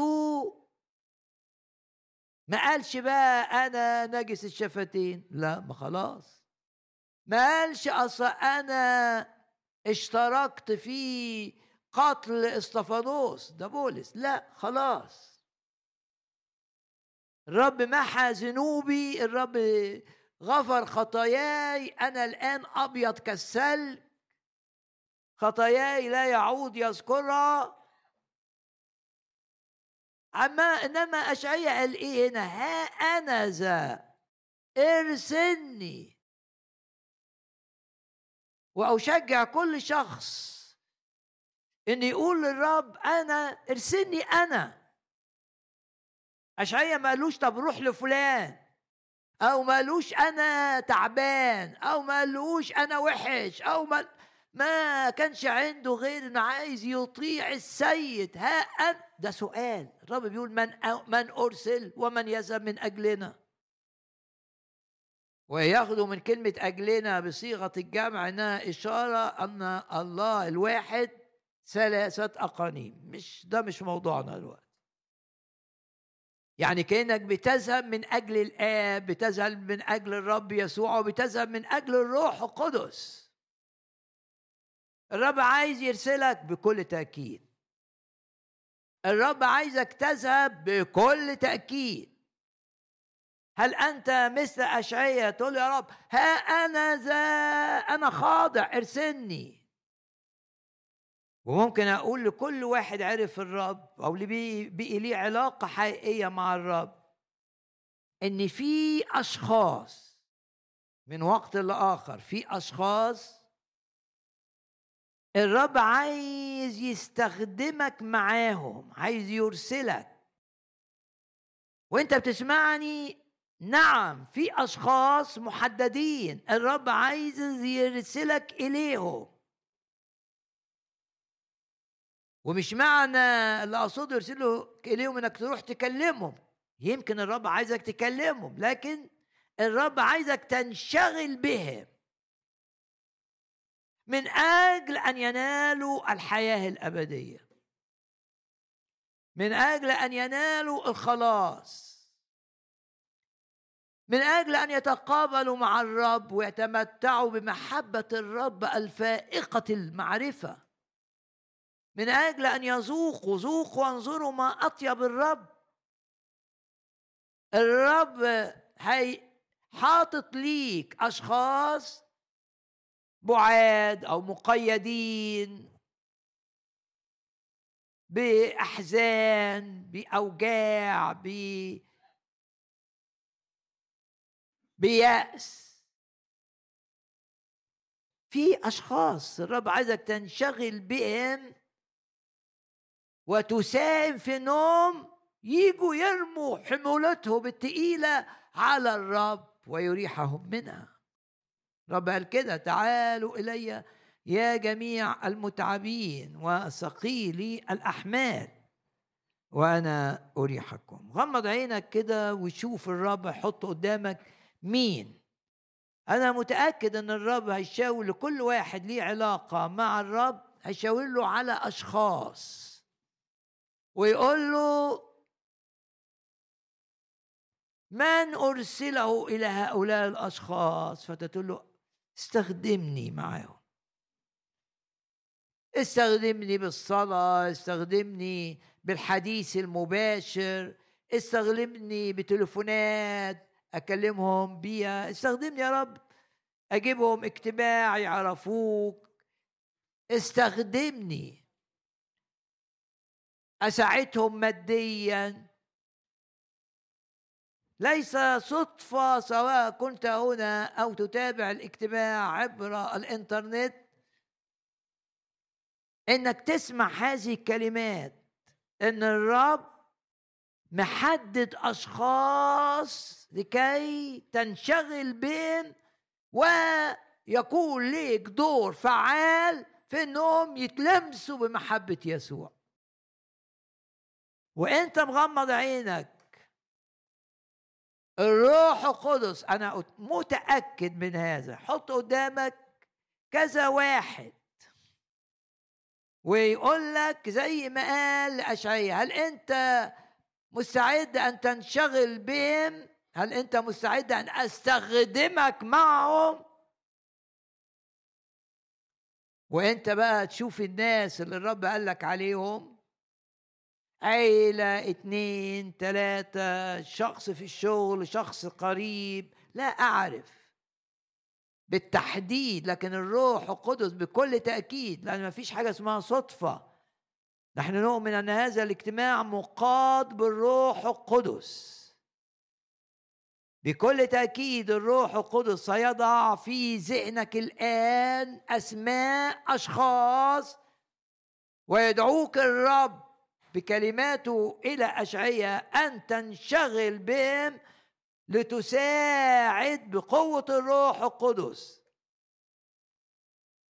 ما قالش بقى أنا نجس الشفتين؟ لا ما خلاص. ما قالش أصل أنا اشتركت في قتل استفانوس ده بولس. لا خلاص. الرب محى ذنوبي الرب غفر خطاياي أنا الآن أبيض كالثلج. خطاياي لا يعود يذكرها أما إنما اشعياء قال إيه هنا؟ ها أنا ذا ارسلني وأشجع كل شخص. إن يقول للرب أنا ارسلني أنا. اشعيا ما قالوش طب روح لفلان. أو ما قالوش أنا تعبان. أو ما قالوش أنا وحش. أو ما ما كانش عنده غير إنه عايز يطيع السيد. ها أن ده سؤال. الرب بيقول من من أرسل ومن يذهب من أجلنا. وياخدوا من كلمة أجلنا بصيغة الجمع إنها إشارة أن الله الواحد ثلاثة أقانيم. مش ده مش موضوعنا دلوقتي. يعني كأنك بتذهب من أجل الآب بتذهب من أجل الرب يسوع وبتذهب من أجل الروح القدس. الرب عايز يرسلك بكل تأكيد. الرب عايزك تذهب بكل تأكيد. هل أنت مثل أشعية تقول يا رب ها أنا ذا أنا خاضع ارسلني. وممكن أقول لكل واحد عرف الرب أو اللي بقي ليه علاقة حقيقية مع الرب إن في أشخاص من وقت لآخر في أشخاص الرب عايز يستخدمك معاهم عايز يرسلك. وأنت بتسمعني؟ نعم في أشخاص محددين الرب عايز يرسلك إليهم. ومش معنى اللي أقصده يرسله إليهم إنك تروح تكلمهم. يمكن الرب عايزك تكلمهم لكن الرب عايزك تنشغل بهم. من أجل أن ينالوا الحياة الأبدية. من أجل أن ينالوا الخلاص. من أجل أن يتقابلوا مع الرب ويتمتعوا بمحبة الرب الفائقة المعرفة. من أجل أن يذوقوا ذوقوا وانظروا ما أطيب الرب. الرب هي حاطط ليك أشخاص بعاد أو مقيدين بأحزان بأوجاع ب بيأس. في أشخاص الرب عايزك تنشغل بهم وتساهم في انهم يجوا يرموا حمولتهم التقيلة على الرب ويريحهم منها. رب قال كده تعالوا إلي يا جميع المتعبين وثقيلي الأحمال وأنا أريحكم. غمض عينك كده وشوف الرب يحط قدامك مين. أنا متأكد إن الرب هيشاور لكل واحد ليه علاقة مع الرب هيشاور له على أشخاص. ويقول له من أرسله إلى هؤلاء الأشخاص؟ فتقول له استخدمني معاهم استخدمني بالصلاة استخدمني بالحديث المباشر استخدمني بتليفونات أكلمهم بيها. استخدمني يا رب أجيبهم اجتماع يعرفوك. استخدمني. أساعدهم ماديا. ليس صدفة سواء كنت هنا أو تتابع الاجتماع عبر الإنترنت. إنك تسمع هذه الكلمات. إن الرب محدد أشخاص لكي تنشغل بهم ويكون ليك دور فعال في إنهم يتلمسوا بمحبة يسوع. وأنت مغمض عينك. الروح القدس أنا متأكد من هذا. حط قدامك كذا واحد. ويقول لك زي ما قال اشعياء هل أنت مستعد أن تنشغل بهم؟ هل أنت مستعد أن أستخدمك معهم؟ وأنت بقى تشوف الناس اللي الرب قال لك عليهم. عيلة اتنين تلاتة شخص في الشغل شخص قريب. لا أعرف. بالتحديد لكن الروح القدس بكل تأكيد لأن ما فيش حاجة اسمها صدفة. نحن نؤمن أن هذا الاجتماع مقاد بالروح القدس. بكل تأكيد الروح القدس سيضع في ذهنك الآن أسماء أشخاص ويدعوك الرب بكلماته إلى اشعياء أن تنشغل بهم لتساعد بقوة الروح القدس.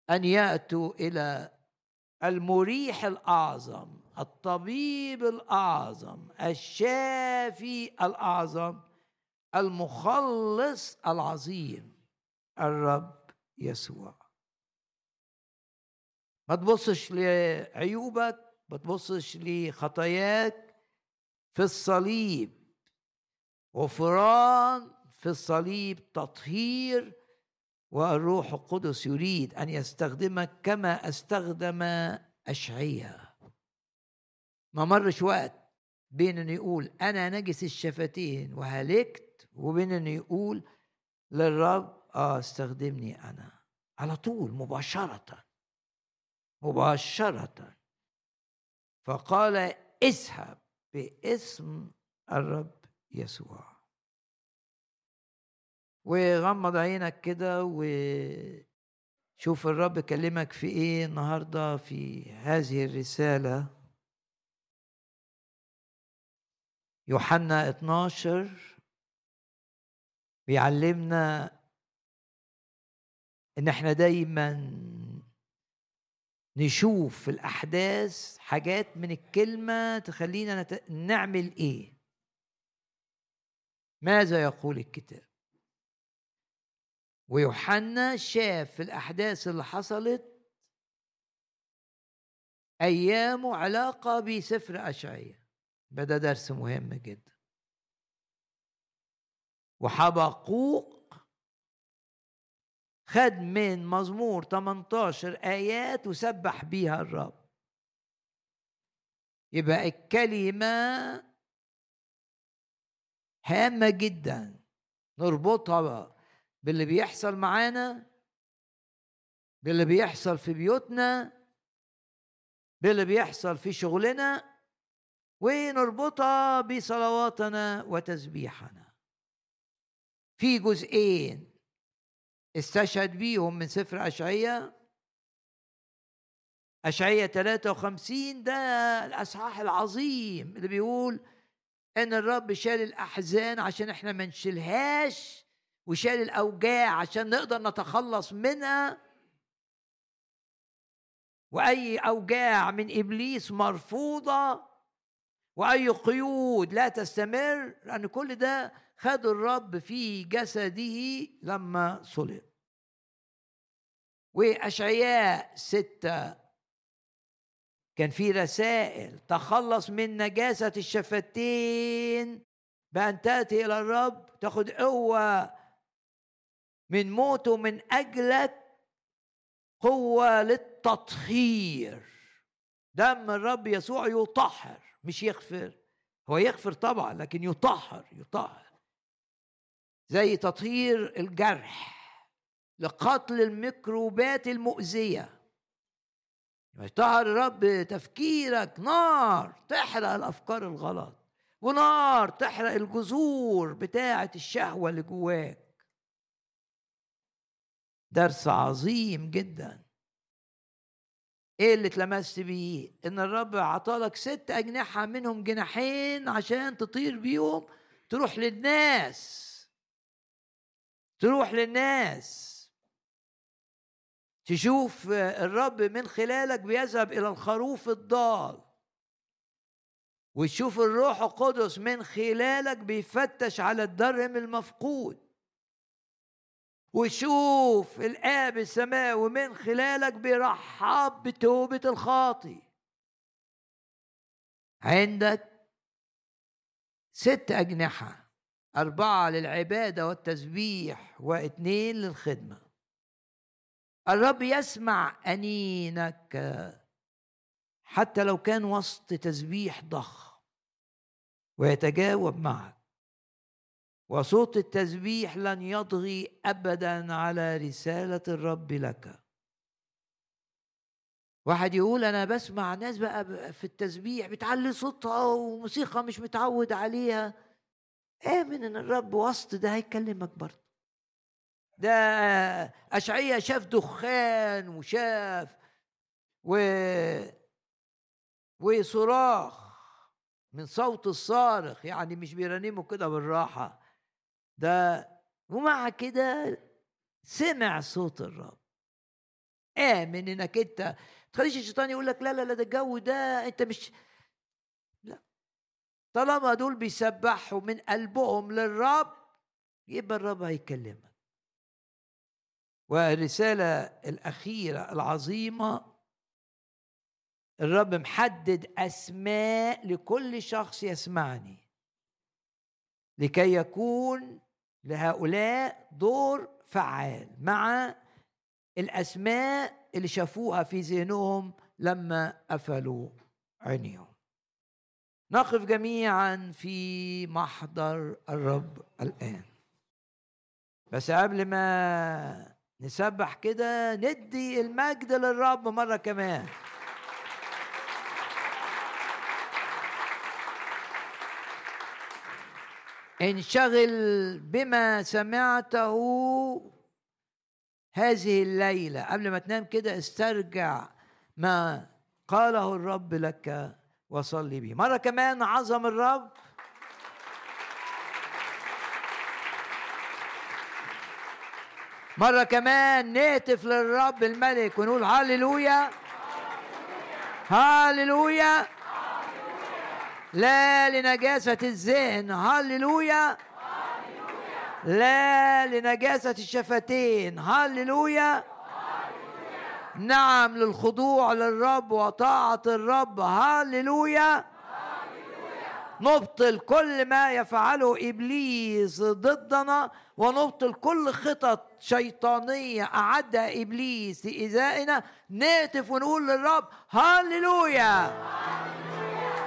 أن يأتوا إلى المريح الأعظم الطبيب الأعظم الشافي الأعظم المخلص العظيم الرب يسوع. ما تبصش لعيوبك؟ ما تبصش لخطاياك في الصليب. غفران في الصليب تطهير والروح القدس يريد أن يستخدمك كما استخدم اشعيا ما مرش وقت بين انه يقول أنا نجس الشفتين وهلكت وبين انه يقول للرب آه استخدمني أنا. على طول مباشرة. مباشرة. فقال اذهب باسم الرب يسوع. وغمض عينك كده وشوف الرب كلمك في إيه النهارده في هذه الرسالة. يوحنا 12 بيعلمنا إن إحنا دايما نشوف في الأحداث حاجات من الكلمة تخلينا نت... نعمل إيه. ماذا يقول الكتاب؟ ويوحنا شاف في الأحداث اللي حصلت ايامه علاقة بسفر اشعياء بدا درس مهم جدا. وحبقوق خد من مزمور 18 آيات وسبح بيها الرب. يبقى الكلمة هامة جدا. نربطها باللي بيحصل معانا باللي بيحصل في بيوتنا باللي بيحصل في شغلنا ونربطها بصلواتنا وتسبيحنا. في جزئين استشهد بيهم من سفر أشعية. أشعية 53 ده الأصحاح العظيم اللي بيقول إن الرب شال الأحزان عشان إحنا ما نشيلهاش وشال الأوجاع عشان نقدر نتخلص منها. وأي أوجاع من إبليس مرفوضة وأي قيود لا تستمر لأن كل ده خد الرب في جسده لما صلب. وأشعياء ستة. كان في رسائل تخلص من نجاسة الشفتين. بأن تأتي إلى الرب تاخد قوة من موته من أجلك قوة للتطهير. دم الرب يسوع يطهر مش يغفر. هو يغفر طبعا لكن يطهر يطهر. زي تطهير الجرح. لقتل الميكروبات المؤذية. يطهر الرب تفكيرك نار تحرق الأفكار الغلط ونار تحرق الجذور بتاعة الشهوة اللي جواك. درس عظيم جدا. إيه اللي اتلمست بيه؟ إن الرب عطالك ست أجنحة منهم جناحين عشان تطير بيهم تروح للناس تروح للناس. تشوف الرب من خلالك بيذهب إلى الخروف الضال. وتشوف الروح القدس من خلالك بيفتش على الدرهم المفقود. وشوف الآب السماوي من خلالك بيرحب بتوبة الخاطي. عندك ست أجنحة أربعة للعبادة والتسبيح واثنين للخدمة. الرب يسمع أنينك حتى لو كان وسط تسبيح ضخم ويتجاوب معك. وصوت التسبيح لن يضغي ابدا على رسالة الرب لك. واحد يقول أنا بسمع ناس بقى في التسبيح بتعلي صوتها وموسيقى مش متعود عليها. آمن إن الرب وسط ده هيكلمك برضه. ده اشعيا شاف دخان وشاف و وصراخ من صوت الصارخ يعني مش بيرنموا كده بالراحة. ده ومع كده سمع صوت الرب. آمن إنك أنت تخليش الشيطان يقول لك لا لا لا ده الجو ده أنت مش لا. طالما دول بيسبحوا من قلبهم للرب يبقى الرب هيكلمك. والرسالة الأخيرة العظيمة الرب محدد أسماء لكل شخص يسمعني لكي يكون لهؤلاء دور فعال مع الأسماء اللي شافوها في ذهنهم لما قفلوا عينيهم. نقف جميعا في محضر الرب الآن. بس قبل ما نسبح كده ندي المجد للرب مرة كمان. انشغل بما سمعته هذه الليلة. قبل ما تنام كده استرجع ما قاله الرب لك وصلي به. مرة كمان عظم الرب مرة كمان نهتف للرب الملك ونقول هاليلويا هاليلويا لا لنجاسة الذهن. هاليلويا لا لنجاسة الشفتين. هاليلويا نعم للخضوع للرب وطاعة الرب. هاليلويا نبطل كل ما يفعله إبليس ضدنا ونبطل كل خطط شيطانية اعدها إبليس لإيذائنا. نهتف ونقول للرب هاليلويا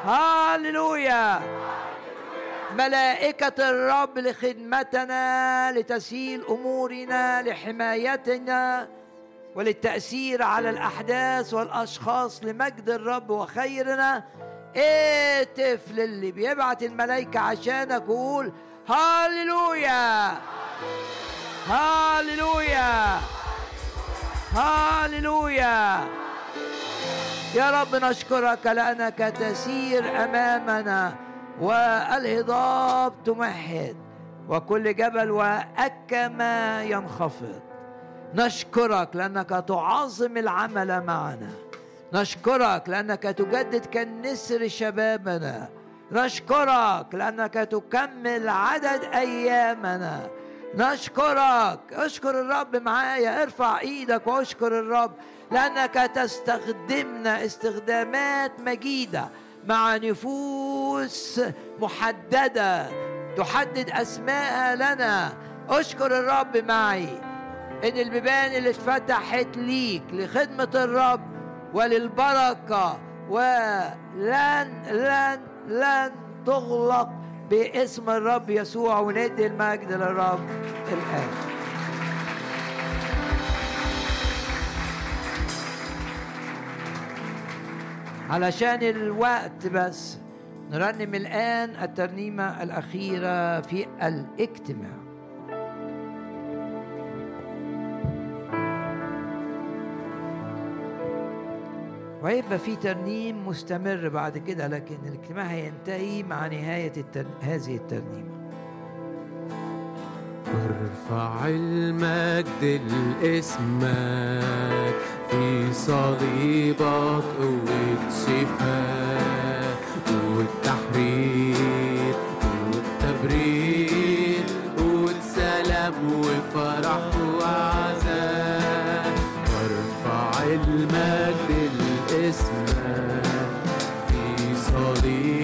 هاليلويا ملائكة الرب لخدمتنا لتسهيل أمورنا لحمايتنا وللتأثير على الأحداث والأشخاص لمجد الرب وخيرنا. اهتف للي بيبعت الملائكة عشانك وقول هاليلويا هاليلويا. هاليلويا. يا رب نشكرك لأنك تسير أمامنا والهضاب تمهد وكل جبل وأكما ينخفض. نشكرك لأنك تعظم العمل معنا. نشكرك لأنك تجدد كالنسر شبابنا. نشكرك لأنك تكمل عدد أيامنا. نشكرك. اشكر الرب معايا. ارفع إيدك واشكر الرب لأنك تستخدمنا استخدامات مجيدة مع نفوس محددة تحدد أسماءها لنا. اشكر الرب معي. إن البيبان اللي اتفتحت ليك لخدمة الرب وللبركة ولن لن لن تغلق باسم الرب يسوع وندي المجد للرب الآن. علشان الوقت بس نرنم الآن الترنيمة الأخيرة في الاجتماع. وهيبقى في ترنيم مستمر بعد كده لكن الاجتماع هينتهي مع نهاية التر... هذه الترنيمة. ارفع المجد لاسمك في صليبك قوة شفاء والتحرير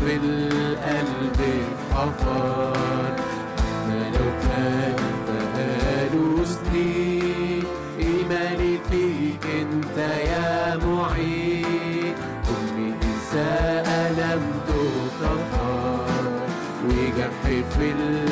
في القلب لو كان بقاله سنين إيماني فيك أنت يا معين كل إساءة لم تغتفر وجرح في القلب